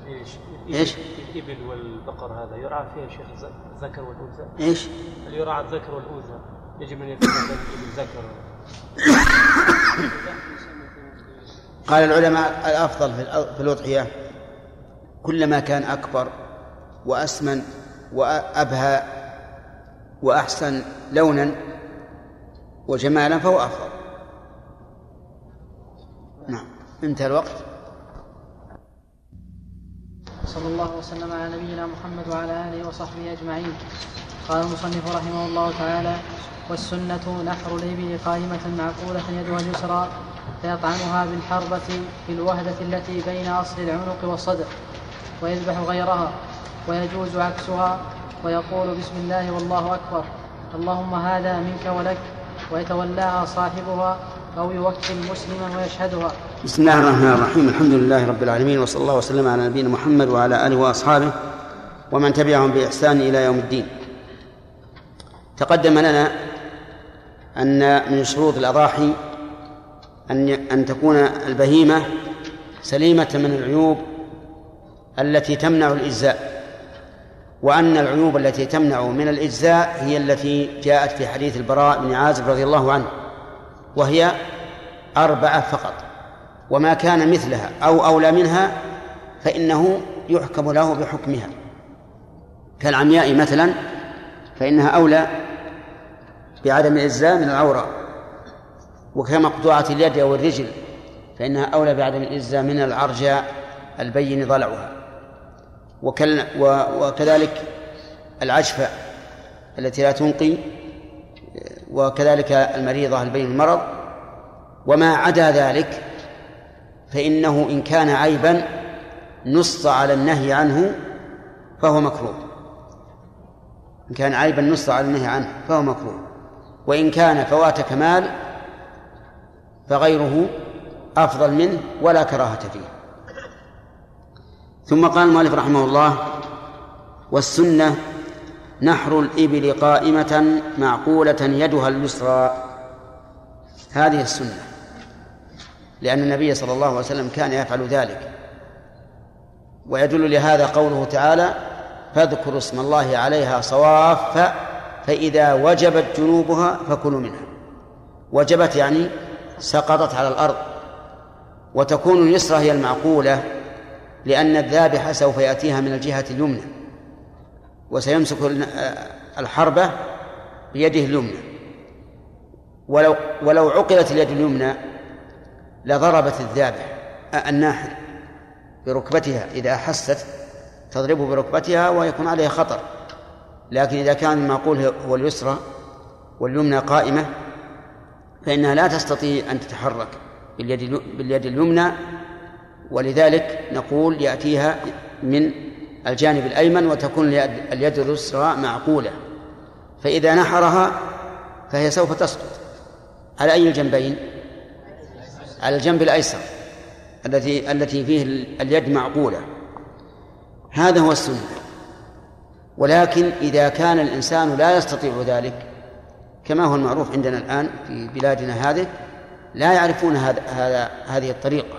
إيش؟ إيش؟ الإبل والبقر هذا يرعى فيها شيخ الذكر والأنثى؟ إيش؟ هل يرعى الذكر والأنثى؟ يجب أن يكون الإبل ذكر قال العلماء الأفضل في الأ- في الأضحية كلما كان أكبر وأسمن وأبهى وأحسن لونا وجمالا فهو أفضل. نعم انتهى الوقت. صلى الله وسلم على نبينا محمد وعلى آله وصحبه أجمعين. قال المصنف رحمه الله تعالى والسنة نحر الإبل قائمة معقولة يدها اليسرى فيطعنها بالحربة في الوهدة التي بين أصل العنق والصدر ويذبح غيرها ويجوز عكسها ويقول بسم الله والله أكبر اللهم هذا منك ولك ويتولاها صاحبها أو يوكل مسلما ويشهدها. بسم الله الرحمن الرحيم الحمد لله رب العالمين وصلى الله وسلم على نبينا محمد وعلى آله وأصحابه ومن تبعهم بإحسان إلى يوم الدين. تقدم لنا أن من شروط الأضاحي أن أن تكون البهيمة سليمة من العيوب التي تمنع الإجزاء وأن العيوب التي تمنع من الإجزاء هي التي جاءت في حديث البراء بن عازب رضي الله عنه وهي أربعة فقط وما كان مثلها أو أولى منها فإنه يحكم له بحكمها. كالعمياء مثلا فإنها أولى بعدم الإجزاء من العورة وكمقطوعة اليد أو الرجل فإنها أولى بعدم الإجزاء من العرجاء البين ضلعها. وكذلك العجفة التي لا تنقي وكذلك المريضة البين المرض. وما عدا ذلك فإنه إن كان عيبا نص على النهي عنه فهو مكروه. إن كان عيبا نص على النهي عنه فهو مكروه. وإن كان فوات كمال فغيره أفضل منه ولا كراهة فيه. ثم قال المؤلف رحمه الله والسنة نحر الإبل قائمة معقولة يدها اليسرى. هذه السنة لأن النبي صلى الله عليه وسلم كان يفعل ذلك. ويدل لهذا قوله تعالى فاذكروا اسم الله عليها صواف فإذا وجبت جنوبها فكلوا منها. وجبت يعني سقطت على الأرض. وتكون اليسرى هي المعقولة لأن الذابح سوف يأتيها من الجهة اليمنى. وسيمسك الحربة بيده اليمنى. ولو ولو عقلت اليد اليمنى لضربت الذابح الناحر بركبتها. إذا أحست تضربه بركبتها ويكون عليها خطر. لكن إذا كان المعقول هو اليسرى واليمنى قائمة فإنها لا تستطيع أن تتحرك باليد باليد اليمنى ولذلك نقول يأتيها من الجانب الأيمن وتكون اليد اليسرى معقولة. فإذا نحرها فهي سوف تسقط. على أي الجنبين؟ على الجنب الأيسر التي التي فيه اليد معقولة. هذا هو السنة. ولكن إذا كان الإنسان لا يستطيع ذلك كما هو المعروف عندنا الآن في بلادنا هذه لا يعرفون هذا هذا هذه الطريقة.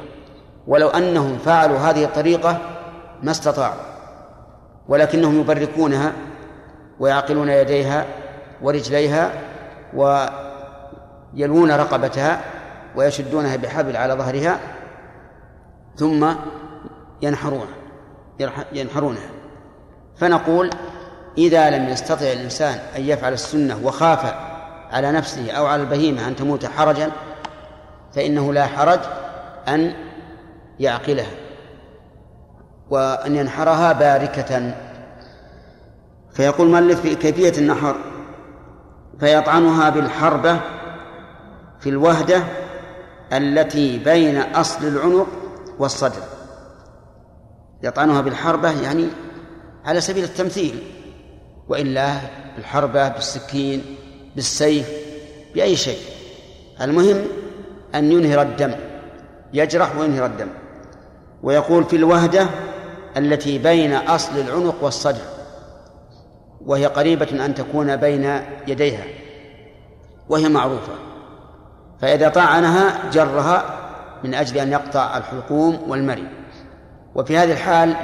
ولو أنهم فعلوا هذه الطريقة ما استطاعوا. ولكنهم يبركونها ويعقلون يديها ورجليها ويلوون رقبتها ويشدونها بحبل على ظهرها ثم ينحرون ينحرونها. فنقول إذا لم يستطع الإنسان أن يفعل السنة وخاف على نفسه أو على البهيمة أن تموت حرجا فإنه لا حرج أن يعقلها وأن ينحرها باركة. فيقول المؤلف في كيفية النحر فيطعنها بالحربة في الوهدة التي بين أصل العنق والصدر. يطعنها بالحربة يعني على سبيل التمثيل. وإلا بالحربة بالسكين بالسيف بأي شيء. المهم أن ينهر الدم يجرح وينهر الدم. ويقول في الوهدة التي بين أصل العنق والصدر وهي قريبة أن تكون بين يديها وهي معروفة. فإذا طعنها جرها من أجل أن يقطع الحلقوم والمري. وفي هذه الحال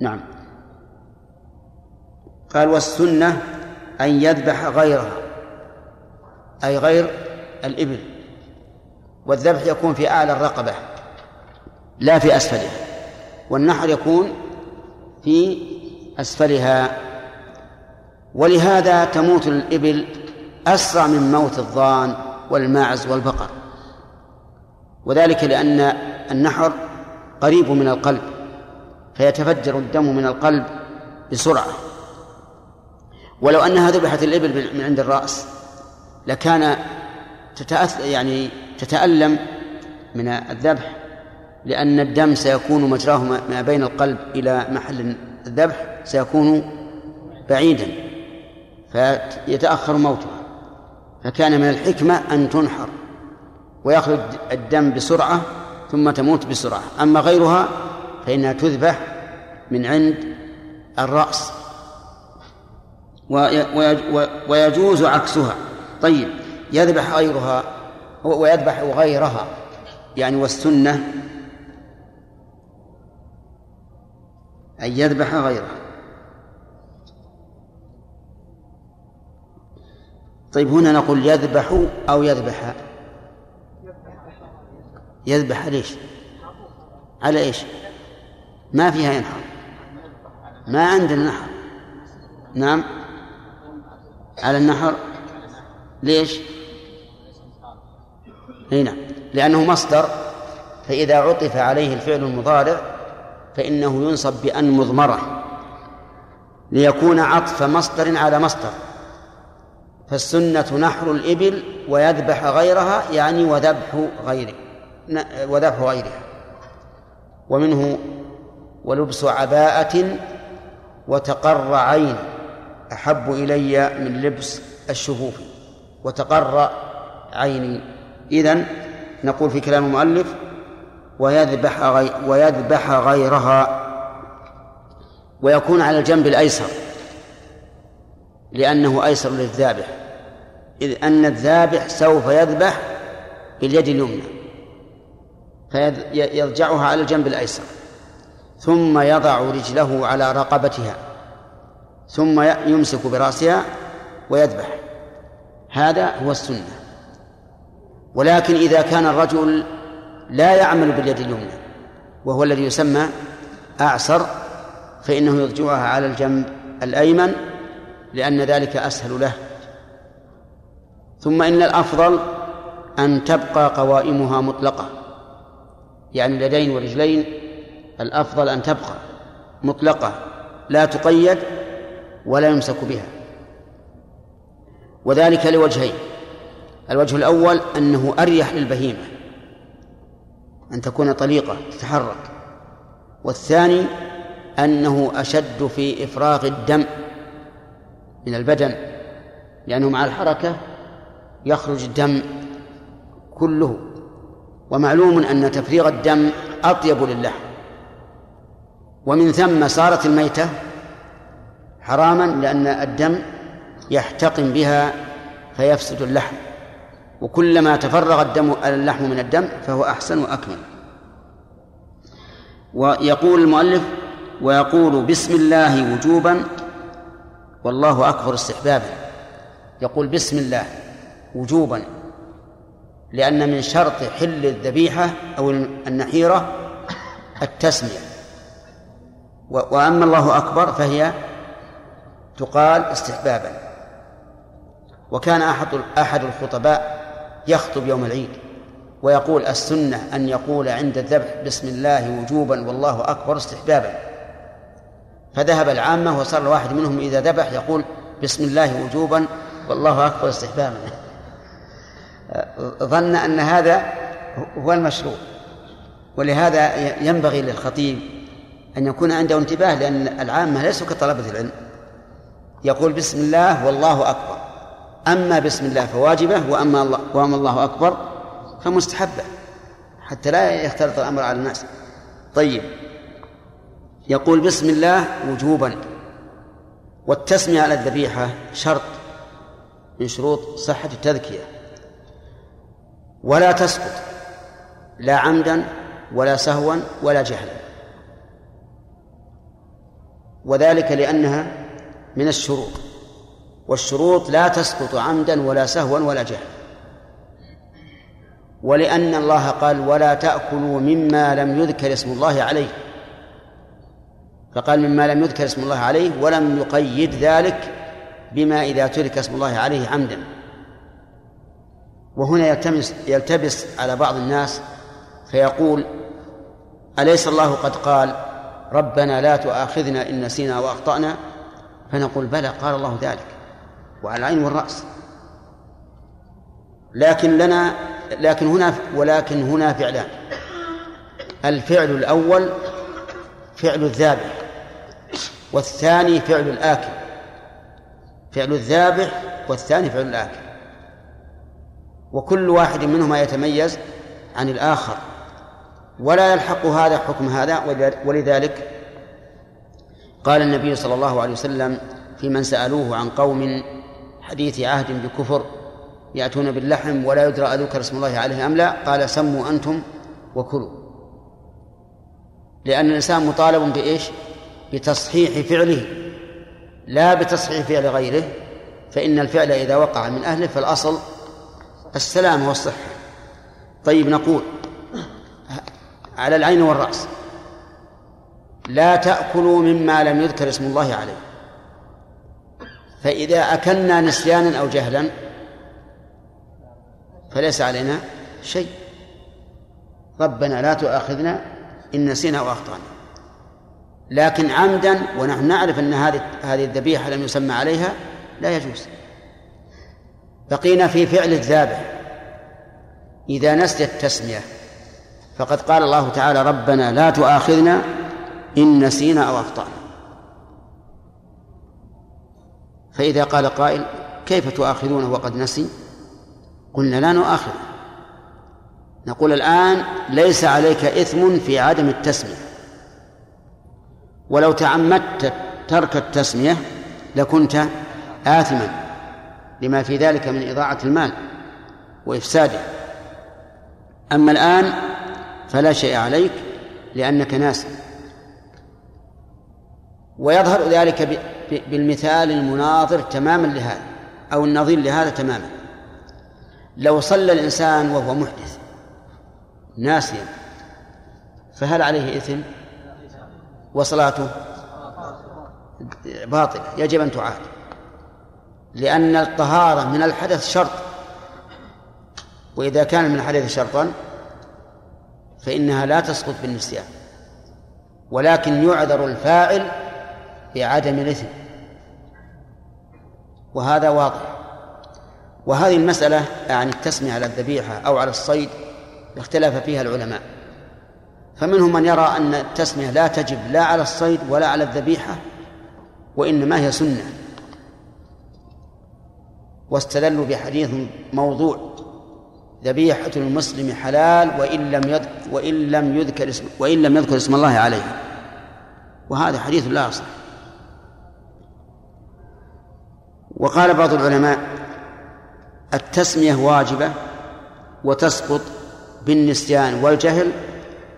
نعم. قال والسنة أن يذبح غيرها أي غير الإبل والذبح يكون في أعلى الرقبة لا في أسفلها والنحر يكون في أسفلها. ولهذا تموت الإبل أسرع من موت الضان والماعز والبقر. وذلك لأن النحر قريب من القلب فيتفجر الدم من القلب بسرعة. ولو أنها ذبحت الإبل من عند الرأس لكان تتأث يعني تتألم من الذبح لأن الدم سيكون مجراه ما بين القلب إلى محل الذبح سيكون بعيدا فيتأخر موتها فكان من الحكمة أن تنحر ويخرج الدم بسرعة ثم تموت بسرعة. أما غيرها فإنها تذبح من عند الرأس. ويجوز عكسها. طيب يذبح غيرها ويذبح غيرها. يعني والسنة أن يذبح غيرها. طيب هنا نقول يذبح أو يذبح. يذبح ليش؟ على إيش؟ ما فيها ينحر. ما عندنا نحر. نعم؟ على النحر. ليش؟ هنا لأنه مصدر فإذا عطف عليه الفعل المضارع فإنه ينصب بأن مضمرة ليكون عطف مصدر على مصدر. فالسنة نحر الإبل ويذبح غيرها يعني وذبح غيره وذبح غيرها. ومنه ولبس عباءة وتقر عين. أحب إلي من لبس الشفوف وتقر عيني. إذن نقول في كلام المؤلف ويذبح غي ويذبح غيرها ويكون على الجنب الأيسر لأنه أيسر للذابح. إذ أن الذابح سوف يذبح باليد اليمنى فيضجعها على الجنب الأيسر ثم يضع رجله على رقبتها. ثم يمسك برأسها ويذبح. هذا هو السنة. ولكن إذا كان الرجل لا يعمل باليد اليمنى وهو الذي يسمى أعسر فإنه يضجعها على الجنب الأيمن لأن ذلك أسهل له. ثم إن الأفضل أن تبقى قوائمها مطلقة. يعني اليدين والرجلين الأفضل أن تبقى مطلقة. لا تقيد ولا يمسك بها. وذلك لوجهين. الوجه الأول أنه أريح للبهيمة أن تكون طليقة تتحرك. والثاني أنه أشد في إفراغ الدم من البدن لأنه مع الحركة يخرج الدم كله. ومعلوم أن تفريغ الدم أطيب للحم. ومن ثم صارت الميتة حراما لأن الدم يحتقن بها فيفسد اللحم. وكلما تفرغ الدم اللحم من الدم فهو أحسن وأكمل. ويقول المؤلف ويقول بسم الله وجوبا والله أكبر استحبابا. يقول بسم الله وجوبا لأن من شرط حل الذبيحة أو النحيرة التسمية. وأما الله أكبر فهي تقال استحبابا. وكان أحد أحد الخطباء يخطب يوم العيد ويقول السنة أن يقول عند الذبح بسم الله وجوبا والله أكبر استحبابا. فذهب العامة وصار الواحد منهم إذا ذبح يقول بسم الله وجوبا والله أكبر استحبابا. ظن أن هذا هو المشروع ولهذا ينبغي للخطيب أن يكون عنده انتباه لأن العامة ليسوا كطلبة العلم. يقول بسم الله والله أكبر. أما بسم الله فواجبة وأما الله وأما الله أكبر فمستحبة. حتى لا يختلط الأمر على الناس. طيب. يقول بسم الله وجوبا. والتسمية على الذبيحة شرط من شروط صحة التذكية. ولا تسقط لا عمدا ولا سهوا ولا جهلا. وذلك لأنها من الشروط. والشروط لا تسقط عمدا ولا سهوا ولا جهلا. ولأن الله قال ولا تأكلوا مما لم يذكر اسم الله عليه. فقال مما لم يذكر اسم الله عليه ولم يقيد ذلك بما إذا ترك اسم الله عليه عمدا. وهنا يلتمس يلتبس على بعض الناس فيقول أليس الله قد قال ربنا لا تؤاخذنا إن نسينا وأخطأنا؟ فنقول بلى قال الله ذلك. وعلى العين والرأس. لكن لنا لكن هنا ولكن هنا فعلان. الفعل الأول فعل الذابح والثاني فعل الآكل. فعل الذابح والثاني فعل الآكل. وكل واحد منهما يتميز عن الآخر. ولا يلحق هذا حكم هذا ولذلك قال النبي صلى الله عليه وسلم في من سألوه عن قوم حديث عهد بكفر يأتون باللحم ولا يدرى أذكر اسم الله عليه أم لا؟ قال سموا أنتم وكلوا. لأن الإنسان مطالب بإيش؟ بتصحيح فعله. لا بتصحيح فعل غيره فإن الفعل إذا وقع من أهله فالأصل السلامة والصحة. طيب نقول على العين والرأس. لا تأكلوا مما لم يذكر اسم الله عليه. فإذا أكلنا نسيانا أو جهلا فليس علينا شيء. ربنا لا تؤاخذنا إن نسينا أو أخطأنا. لكن عمدا ونحن نعرف أن هذه هذه الذبيحة لم يسمى عليها لا يجوز. بقينا في فعل الذابح. إذا نسي التسمية فقد قال الله تعالى ربنا لا تؤاخذنا إن نسينا أو أخطأنا. فإذا قال قائل كيف تؤاخذونه وقد نسي؟ قلنا لا نؤاخذ نقول الآن ليس عليك إثم في عدم التسمية. ولو تعمدت ترك التسمية لكنت آثما لما في ذلك من إضاعة المال وإفساده. أما الآن فلا شيء عليك لأنك ناس ويظهر ذلك بالمثال المناظر تماما لهذا أو النظير لهذا تماما. لو صلى الإنسان وهو محدث ناسيا فهل عليه إثم؟ وصلاته؟ باطلة يجب أن تعاد. لأن الطهارة من الحدث شرط. وإذا كان من الحدث شرطا فإنها لا تسقط بالنسيان. ولكن يعذر الفاعل بعدم الإثم. وهذا واضح وهذه المسألة يعني التسمية على الذبيحة أو على الصيد اختلف فيها العلماء. فمنهم من يرى أن التسمية لا تجب لا على الصيد ولا على الذبيحة وإنما هي سنة. واستدلوا بحديث موضوع ذبيحة المسلم حلال وإن لم يذكر وإن لم يذكر اسم وإن لم يذكر اسم الله عليه. وهذا حديث لا يصح وقال بعض العلماء التسمية واجبة وتسقط بالنسيان والجهل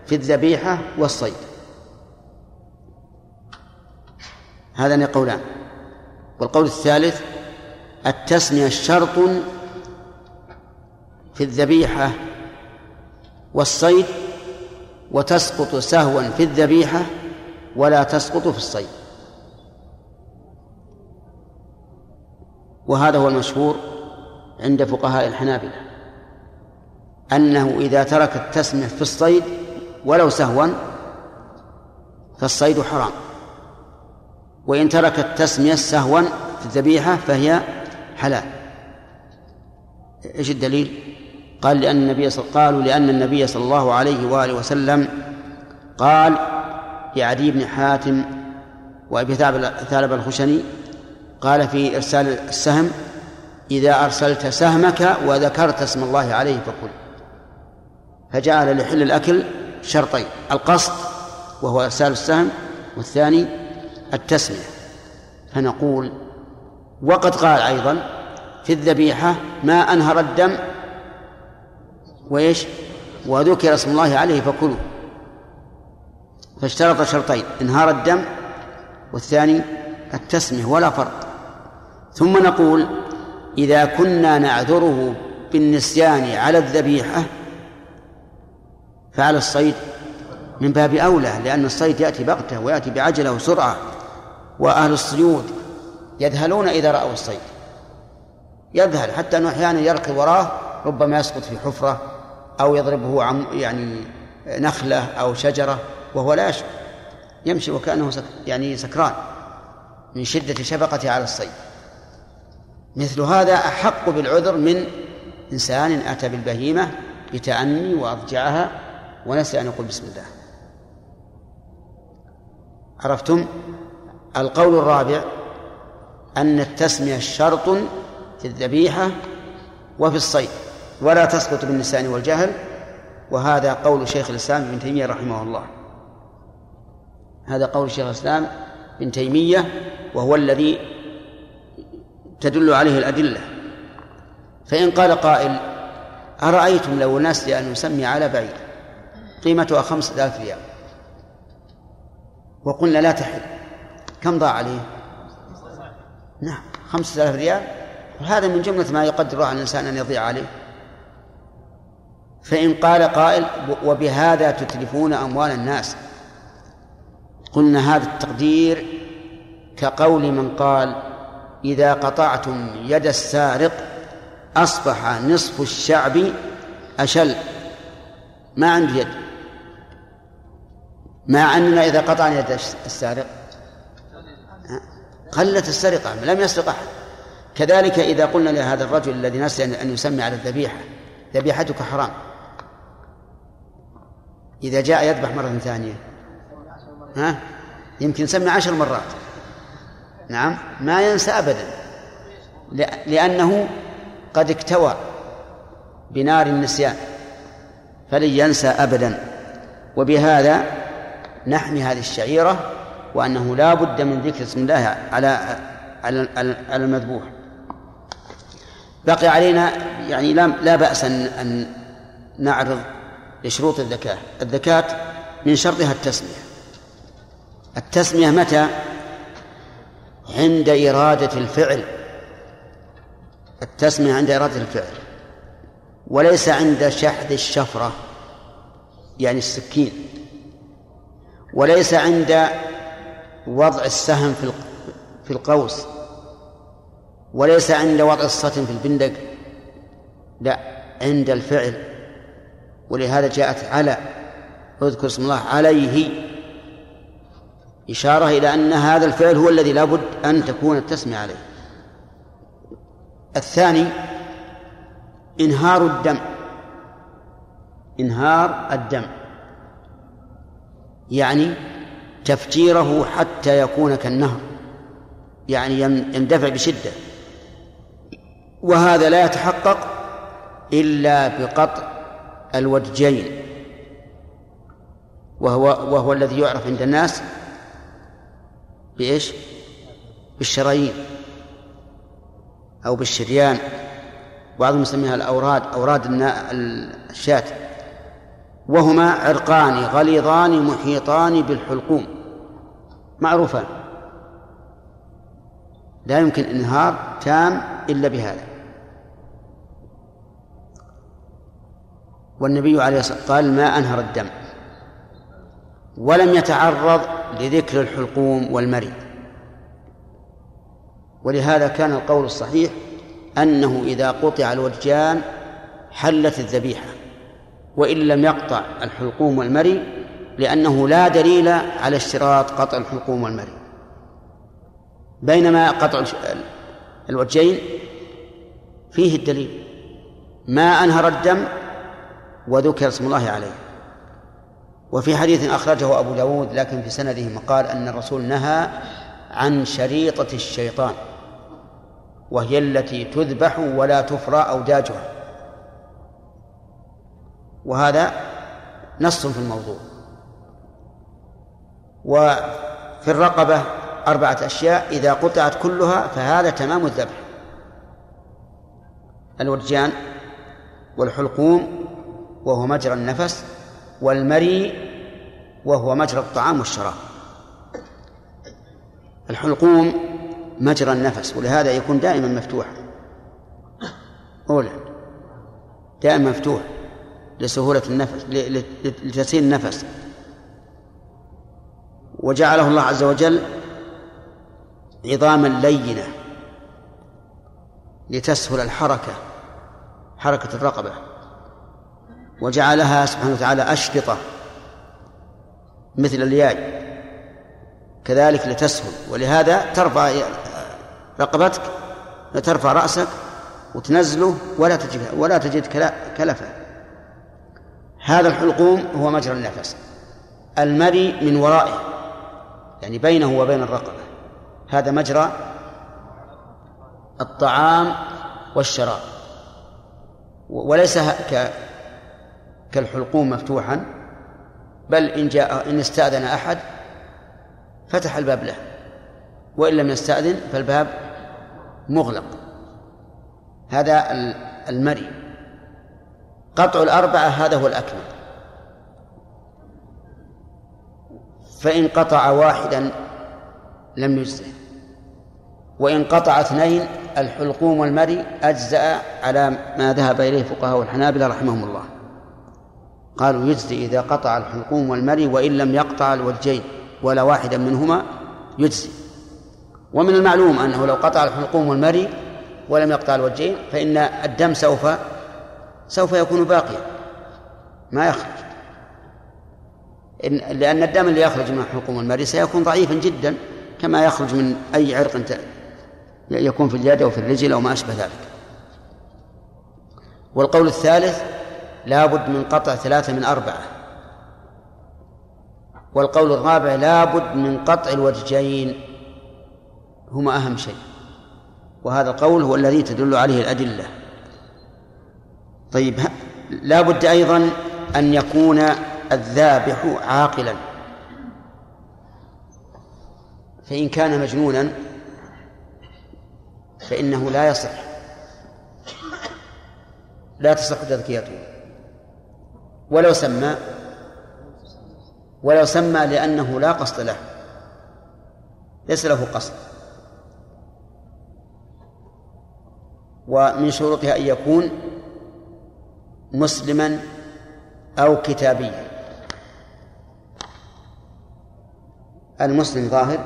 في الذبيحة والصيد. هذان قولان. والقول الثالث التسمية شرط في الذبيحة والصيد وتسقط سهوا في الذبيحة ولا تسقط في الصيد. وهذا هو المشهور عند فقهاء الحنابلة أنه إذا ترك التسمية في الصيد ولو سهوا فالصيد حرام وإن ترك التسمية سهوا في الذبيحة فهي حلال إيش الدليل؟ قال لأن النبي. قالوا لأن النبي صلى الله عليه وآله وسلم قال لعدي بن حاتم وأبي ثعلب الخشني قال في إرسال السهم إذا أرسلت سهمك وذكرت اسم الله عليه فكل فجعل لحل الأكل شرطين القصد وهو إرسال السهم والثاني التسمية. فنقول وقد قال أيضا في الذبيحة ما أنهر الدم وإيش؟ وذكر اسم الله عليه فكلوا. فاشترط شرطين إنهار الدم والثاني التسمية ولا فرق. ثم نقول إذا كنا نعذره بالنسيان على الذبيحة فعلى الصيد من باب أولى لأن الصيد يأتي بغتة ويأتي بعجلة وسرعة وأهل الصيود يذهلون إذا رأوا الصيد. يذهل حتى أنه أحيانا يركض وراه ربما يسقط في حفرة أو يضربه عم يعني نخلة أو شجرة وهو لا يشعر. يمشي وكأنه سك يعني سكران من شدة شفقته على الصيد. مثل هذا أحق بالعذر من إنسان أتى بالبهيمة بتأني وأضجعها ونسي أن يقول بسم الله. عرفتم؟ القول الرابع أن التسمية شرط في الذبيحة وفي الصيد ولا تسقط بالنسيان والجهل وهذا قول شيخ الإسلام ابن تيمية رحمه الله. هذا قول شيخ الإسلام ابن تيمية وهو الذي تدل عليه الأدلة. فإن قال قائل أرأيتم لو نسي أن نسمي على بعيد قيمتها خمسة آلاف ريال. وقلنا لا تحل. كم ضاع عليه؟ نعم خمسة آلاف ريال. وهذا من جملة ما يقدر على الإنسان أن يضيع عليه. فإن قال قائل وبهذا تتلفون أموال الناس. قلنا هذا التقدير كقول من قال إذا قطعتم يد السارق أصبح نصف الشعب أشل. ما عنده يد. مع أننا إذا قطعنا يد السارق قلت السرقة لم يسرق أحد. كذلك إذا قلنا لهذا الرجل الذي نسي أن يسمي على الذبيحة ذبيحتك حرام. إذا جاء يذبح مرة ثانية ها؟ يمكن يسمي عشر مرات. نعم ما ينسى أبدا. لأنه قد اكتوى بنار النسيان فلن ينسى أبدا. وبهذا نحمي هذه الشعيرة وأنه لا بد من ذكر اسم الله على على المذبوح. بقي علينا يعني لا لا بأس أن أن نعرض لشروط الزكاة الزكاة من شرطها التسمية. التسمية متى؟ عند إرادة الفعل. التسمية عند إرادة الفعل. وليس عند شحذ الشفرة يعني السكين. وليس عند وضع السهم في في القوس. وليس عند وضع السطن في البندق. لا عند الفعل. ولهذا جاءت على اذكر اسم الله عليه. إشارة إلى أن هذا الفعل هو الذي لابد أن تكون التسمية عليه. الثاني إنهار الدم. إنهار الدم. يعني تفجيره حتى يكون كالنهر. يعني يندفع بشدة. وهذا لا يتحقق إلا بقطع الودجين وهو وهو الذي يعرف عند الناس بإيش؟ بالشرايين أو بالشريان. بعضهم يسميها الأوراد أوراد الشاة. وهما عرقان غليظان محيطان بالحلقوم. معروفان. لا يمكن إنهار تام إلا بهذا. والنبي عليه الصلاة والسلام قال ما أنهر الدم. ولم يتعرض لذكر الحلقوم والمري ولهذا كان القول الصحيح أنه إذا قطع الوجان حلت الذبيحة وإن لم يقطع الحلقوم والمري لأنه لا دليل على اشتراط قطع الحلقوم والمري. بينما قطع الوجهين فيه الدليل. ما أنهر الدم وذكر اسم الله عليه. وفي حديث أخرجه أبو داود لكن في سنده مقال أن الرسول نهى عن شريطة الشيطان وهي التي تذبح ولا تفرى أوداجها. وهذا نص في الموضوع. وفي الرقبة أربعة أشياء إذا قطعت كلها فهذا تمام الذبح. الورجان والحلقوم وهو مجرى النفس والمري وهو مجرى الطعام والشراب. الحلقوم مجرى النفس ولهذا يكون دائما مفتوح أولى دائما مفتوح لسهولة النفس لتسهيل النفس. وجعله الله عز وجل عظاما لينة لتسهل الحركة حركة الرقبة. وجعلها سبحانه وتعالى أشرطة مثل الياي كذلك لتسهل. ولهذا ترفع رقبتك ترفع رأسك وتنزله ولا تجد ولا تجد كلفة. هذا الحلقوم هو مجرى النفس. المري من ورائه يعني بينه وبين الرقبة. هذا مجرى الطعام والشراب. وليس كالحلقوم مفتوحا بل إن جاء إن استأذن أحد فتح الباب له وإن لم يستأذن فالباب مغلق. هذا المري. قطع الأربعة هذا هو الأكمل. فإن قطع واحدا لم يجزه. وإن قطع اثنين الحلقوم والمري أجزأ على ما ذهب إليه فقهاء الحنابلة رحمهم الله. قالوا يجزي إذا قطع الحلقوم والمري وإن لم يقطع الوجهين ولا واحدا منهما يجزي. ومن المعلوم أنه لو قطع الحلقوم والمري ولم يقطع الوجهين فإن الدم سوف سوف يكون باقيا ما يخرج. إن لأن الدم اللي يخرج من الحلقوم والمري سيكون ضعيفا جدا كما يخرج من أي عرق يكون في اليد أو في الرجل أو ما أشبه ذلك. والقول الثالث لا بد من قطع ثلاثة من أربعة. والقول الرابع لا بد من قطع الوجهين. هما أهم شيء. وهذا القول هو الذي تدل عليه الأدلة. طيب لا بد أيضا أن يكون الذابح عاقلا. فإن كان مجنونا فإنه لا يصح. لا تصح تذكيته. ولو سمى ولو سمى لأنه لا قصد له. ليس له قصد. ومن شروطها أن يكون مسلما أو كتابيا. المسلم ظاهر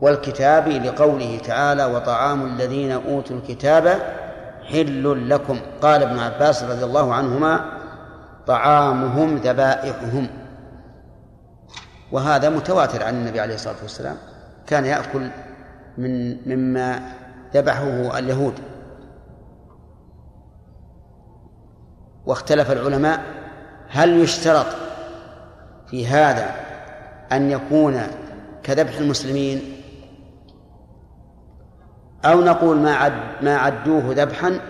والكتابي لقوله تعالى وطعام الذين أوتوا الكتاب حل لكم. قال ابن عباس رضي الله عنهما طعامهم ذبائحهم. وهذا متواتر عن النبي عليه الصلاة والسلام. كان يأكل من مما ذبحه اليهود. واختلف العلماء هل يشترط في هذا أن يكون كذبح المسلمين؟ أو نقول ما عد ما عدوه ذبحا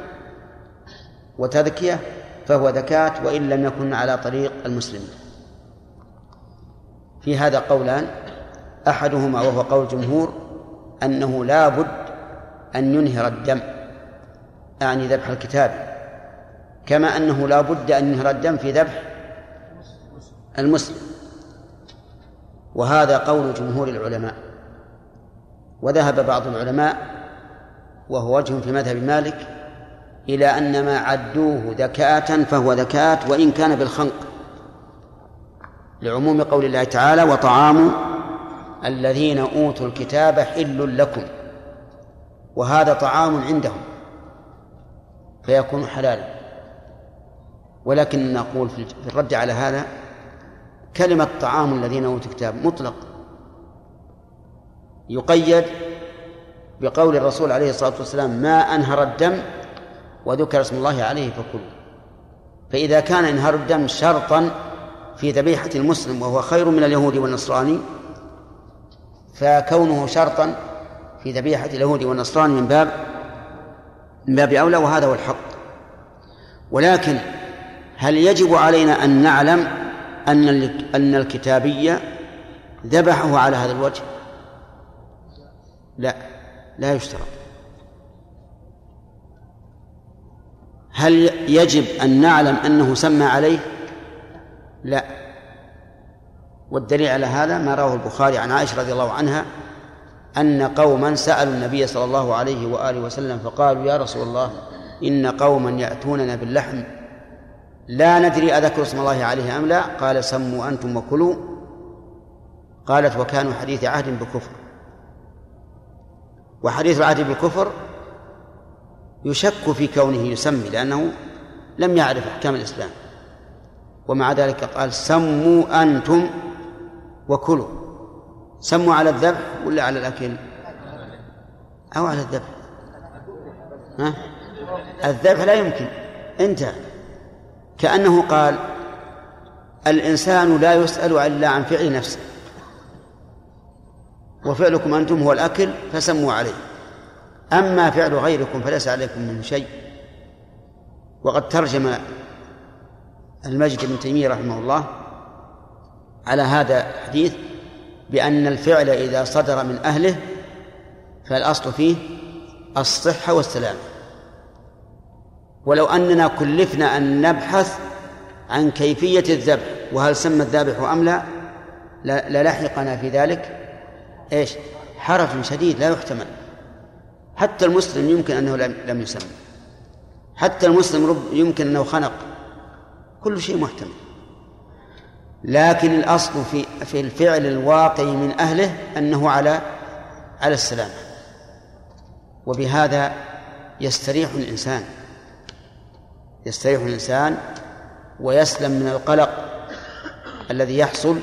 وتذكية؟ فهو زكاة وإن لم يكن على طريق المسلمين في هذا قولان أحدهما وهو قول الجمهور أنه لا بد أن ينهر الدم أعني ذبح الكتاب كما أنه لا بد أن ينهر الدم في ذبح المسلم. وهذا قول جمهور العلماء. وذهب بعض العلماء وهو وجه في مذهب مالك إلى أن ما عدوه ذكاة فهو ذكاة وإن كان بالخنق. لعموم قول الله تعالى وطعام الذين أوتوا الكتاب حل لكم وهذا طعام عندهم فيكون حلالا. ولكن نقول في الرد على هذا كلمة طعام الذين أوتوا الكتاب مطلق. يقيد بقول الرسول عليه الصلاة والسلام ما أنهر الدم وذكر اسم الله عليه فكلوا. فإذا كان إنهار الدم شرطا في ذبيحة المسلم وهو خير من اليهود والنصراني فكونه شرطا في ذبيحة اليهود والنصراني من باب من باب أولى وهذا هو الحق. ولكن هل يجب علينا أن نعلم أن أن الكتابية ذبحه على هذا الوجه؟ لا لا يشترط. هل يجب أن نعلم أنه سمى عليه؟ لا. والدليل على هذا ما رواه البخاري عن عائشة رضي الله عنها أن قوما سألوا النبي صلى الله عليه وآله وسلم فقالوا يا رسول الله إن قوما يأتوننا باللحم لا ندري أذكر اسم الله عليه أم لا؟ قال سموا أنتم وكلوا. قالت وكانوا حديث عهد بكفر. وحديث العهد بالكفر يشك في كونه يسمي لأنه لم يعرف أحكام الإسلام. ومع ذلك قال سموا أنتم وكلوا. سموا على الذبح ولا على الأكل؟ أو على الذبح. ها؟ الذبح لا يمكن. انتهى كأنه قال الإنسان لا يسأل إلا عن فعل نفسه. وفعلكم أنتم هو الأكل فسموا عليه. أما فعل غيركم فليس عليكم منه شيء. وقد ترجم المجد بن تيمية رحمه الله على هذا الحديث بأن الفعل إذا صدر من أهله فالأصل فيه الصحة والسلامة ولو أننا كلفنا أن نبحث عن كيفية الذبح وهل سمى الذابح أم لا للحقنا في ذلك إيش؟ حرج شديد لا يحتمل. حتى المسلم يمكن أنه لم يسمى حتى المسلم رب يمكن أنه خنق. كل شيء محتمل. لكن الأصل في في الفعل الواقع من أهله أنه على على السلامة. وبهذا يستريح الإنسان. يستريح الإنسان ويسلم من القلق الذي يحصل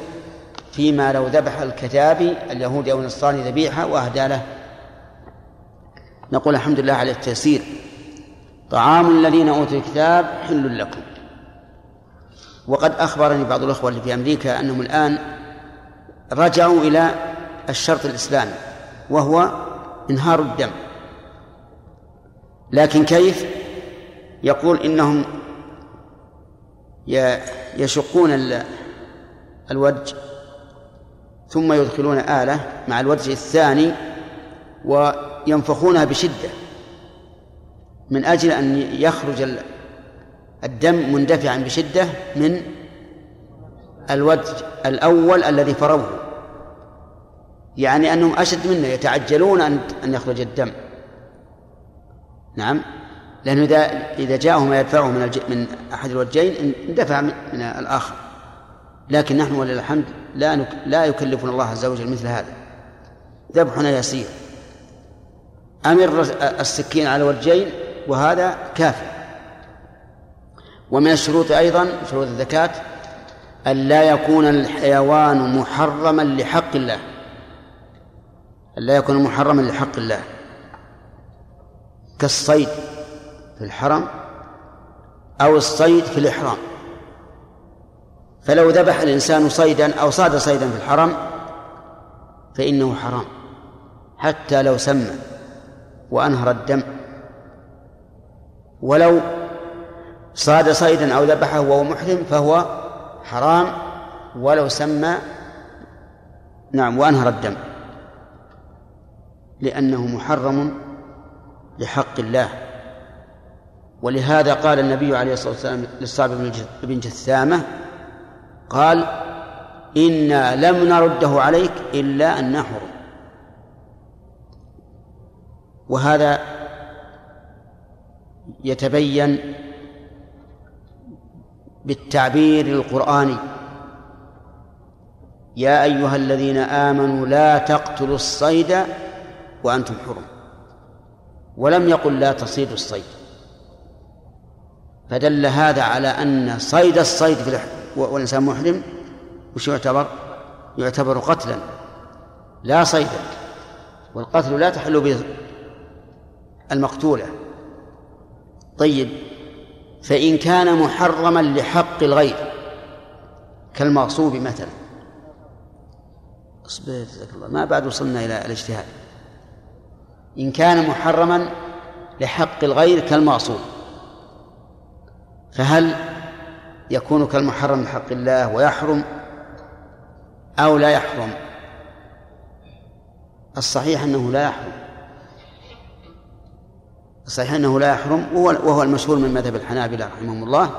فيما لو ذبح الكتابي اليهودي أو النصراني ذبيحة وأهدى له. نقول الحمد لله على التيسير. طعام الذين أوتوا الكتاب حل لكم. وقد أخبرني بعض الأخوة اللي في أمريكا أنهم الآن رجعوا إلى الشرط الإسلامي وهو إنهار الدم. لكن كيف؟ يقول إنهم يشقون الوجه ثم يدخلون آلة مع الوجه الثاني وينفخونها بشدة من أجل أن يخرج الدم مندفعا بشدة من الوجه الأول الذي فروه يعني أنهم أشد منا يتعجلون أن أن يخرج الدم. نعم. لأنه إذا إذا جاءه ما يدفعه من من أحد الوجهين اندفع من الآخر. لكن نحن ولله الحمد لا. لا يكلفنا الله عز وجل مثل هذا. ذبحنا يسير. أمر السكين على الوجهين وهذا كافي. ومن الشروط أيضا شروط الزكاة أن لا يكون الحيوان محرما لحق الله. أن لا يكون محرما لحق الله. كالصيد في الحرم أو الصيد في الإحرام. فلو ذبح الإنسان صيدا أو صاد صيدا في الحرم فإنه حرام حتى لو سمى. وأنهر الدم. ولو صاد صيدا أو ذبحه وهو محرم فهو حرام. ولو سمى نعم وأنهر الدم. لأنه محرم لحق الله. ولهذا قال النبي عليه الصلاة والسلام للصعب بن جثامة قال إنا لم نرده عليك إلا أن نحرم. وهذا يتبين بالتعبير القرآني. يا أيها الذين آمنوا لا تقتلوا الصيد وأنتم حرم. ولم يقل لا تصيدوا الصيد. فدل هذا على أن صيد الصيد في والإنسان محرم وش يعتبر؟ يعتبر قتلا لا صيدا. والقتل لا تحل به المقتولة. طيب فإن كان محرما لحق الغير كالمغصوب مثلا. اصبر جزاك الله. ما بعد وصلنا إلى الاجتهاد. إن كان محرما لحق الغير كالمغصوب. فهل يكون كالمحرم من حق الله ويحرم أو لا يحرم؟ الصحيح أنه لا يحرم. الصحيح أنه لا يحرم وهو المشهور من مذهب الحنابلة رحمهم الله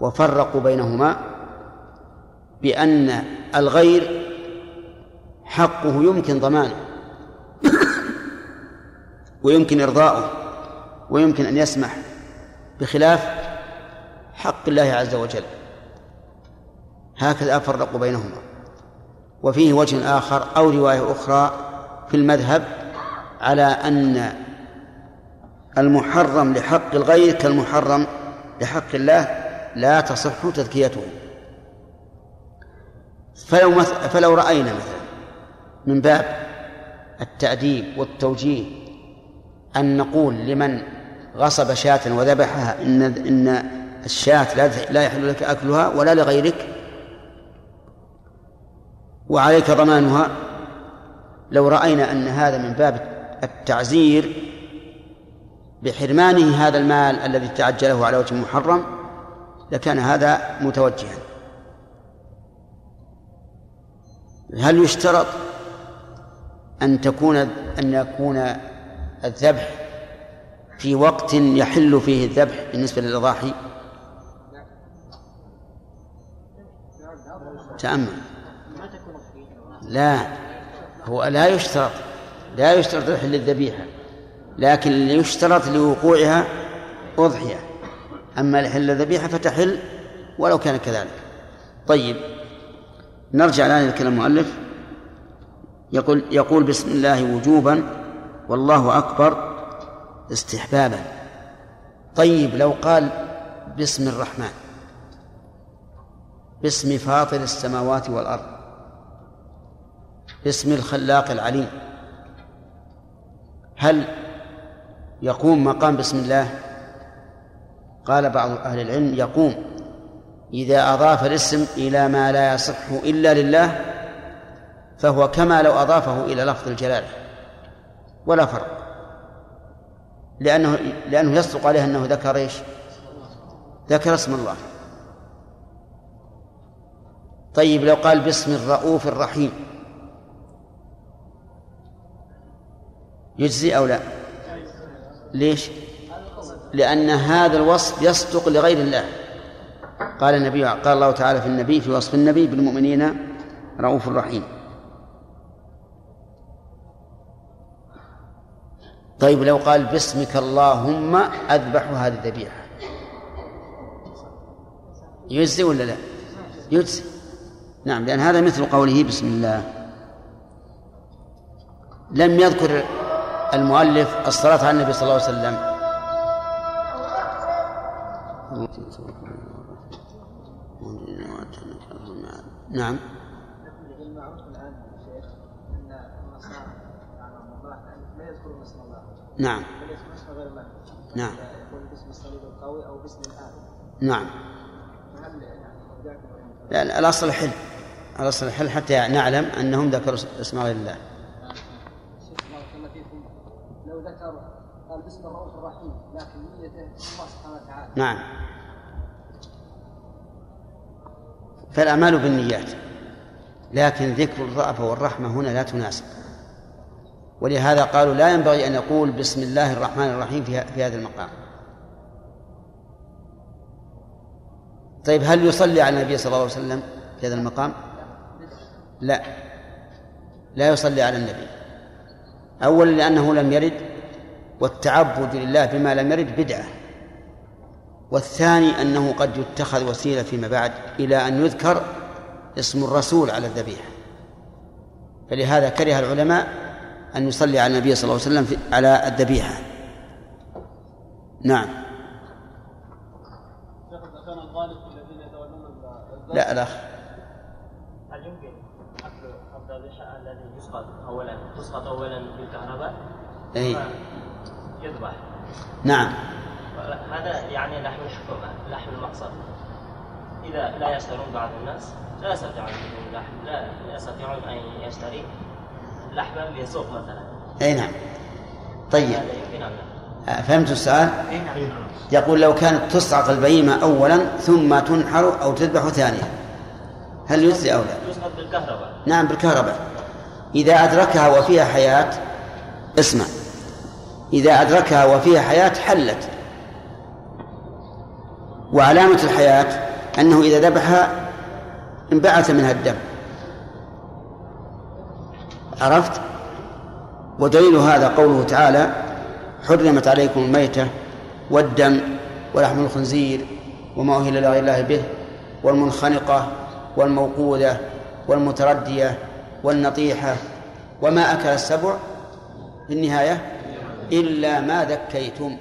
وفرقوا بينهما بأن الغير حقه يمكن ضمانه ويمكن إرضاؤه ويمكن أن يسمح بخلاف حق الله عز وجل. هكذا فرقوا بينهما. وفيه وجه آخر أو رواية أخرى في المذهب على أن المحرم لحق الغير كالمحرم لحق الله لا تصح تزكيته فلو فلو رأينا مثلا من باب التأديب والتوجيه أن نقول لمن غصب شاة وذبحها إن إن الشاة لا لا يحل لك أكلها ولا لغيرك وعليك ضمانها لو رأينا أن هذا من باب التعزير بحرمانه هذا المال الذي تعجله على وجه محرم لكان هذا متوجها. هل يشترط أن تكون أن يكون الذبح في وقت يحل فيه الذبح بالنسبة للأضاحي؟ تأمل. لا هو لا يشترط لا يشترط يحل الذبيحة لكن يشترط لوقوعها أضحية. أما لحل الذبيحة فتحل ولو كان كذلك. طيب نرجع الآن إلى كلام المؤلف. يقول يقول بسم الله وجوبا والله أكبر استحبابا. طيب لو قال باسم الرحمن باسم فاطر السماوات والأرض باسم الخلاق العليم هل يقوم مقام بسم الله. قال بعض أهل العلم يقوم. إذا أضاف الاسم إلى ما لا يصح إلا لله فهو كما لو أضافه إلى لفظ الجلالة. ولا فرق. لأنه لأنه يصدق عليه أنه ذكر إيش؟ ذكر اسم الله. طيب لو قال باسم الرؤوف الرحيم يجزي أو لا؟ ليش؟ لأن هذا الوصف يصدق لغير الله. قال النبي قال الله تعالى في النبي في وصف النبي بالمؤمنين رؤوف رحيم. طيب لو قال باسمك اللهم أذبح هذه الذبيحة. يجزي ولا لا؟ يجزي. نعم لأن هذا مثل قوله بسم الله. لم يذكر المؤلف الصلاة على النبي صلى الله عليه وسلم. نعم. نعم. نعم. باسم الصليب القوي أو باسم نعم. لا الأصل الحل الأصل الحل حتى نعلم أنهم ذكروا اسم غير الله. ذكر قال باسم الرؤوف الرحيم لكن نيته الله سبحانه وتعالى. نعم. فالأعمال بالنيات. لكن ذكر الرأفة والرحمة هنا لا تناسب. ولهذا قالوا لا ينبغي أن يقول بسم الله الرحمن الرحيم في, في هذا المقام. طيب هل يصلي على النبي صلى الله عليه وسلم في هذا المقام؟ لا. لا يصلي على النبي. أولا لأنه لم يرد. والتعبد لله بما لم يرد بدعة. والثاني أنه قد يتخذ وسيلة فيما بعد إلى أن يذكر اسم الرسول على الذبيحة. فلهذا كره العلماء أن يصلي على النبي صلى الله عليه وسلم في على الذبيحة. نعم. لا الأخ. هل يمكن أكل الذبيحة الذي يسقط أولا تسقط أولا بالكهرباء أي يذبح. نعم. هذا يعني لحم الحكومة لحم المقصد. إذا لا يشترون بعض الناس لا يستطيعون اللحم لا يستطيعون أن يشتري لحما للسوق مثلا. أي نعم. طيب. هذا يمكن أم فهمت السؤال؟ يقول لو كانت تصعق البهيمة أولا ثم تنحر أو تذبح ثانيا هل يجزي أو لا؟ يسقط بالكهرباء. نعم بالكهرباء. إذا أدركها وفيها حياة اسمع. إذا أدركها وفيها حياة حلت. وعلامة الحياة أنه إذا ذبحها انبعث منها الدم. عرفت؟ ودليل هذا قوله تعالى حرمت عليكم الميتة والدم ولحم الخنزير وما أهل لغير الله به والمنخنقة والموقوذة والمتردية والنطيحة وما أكل السبع في النهاية إلا ما ذكيتم.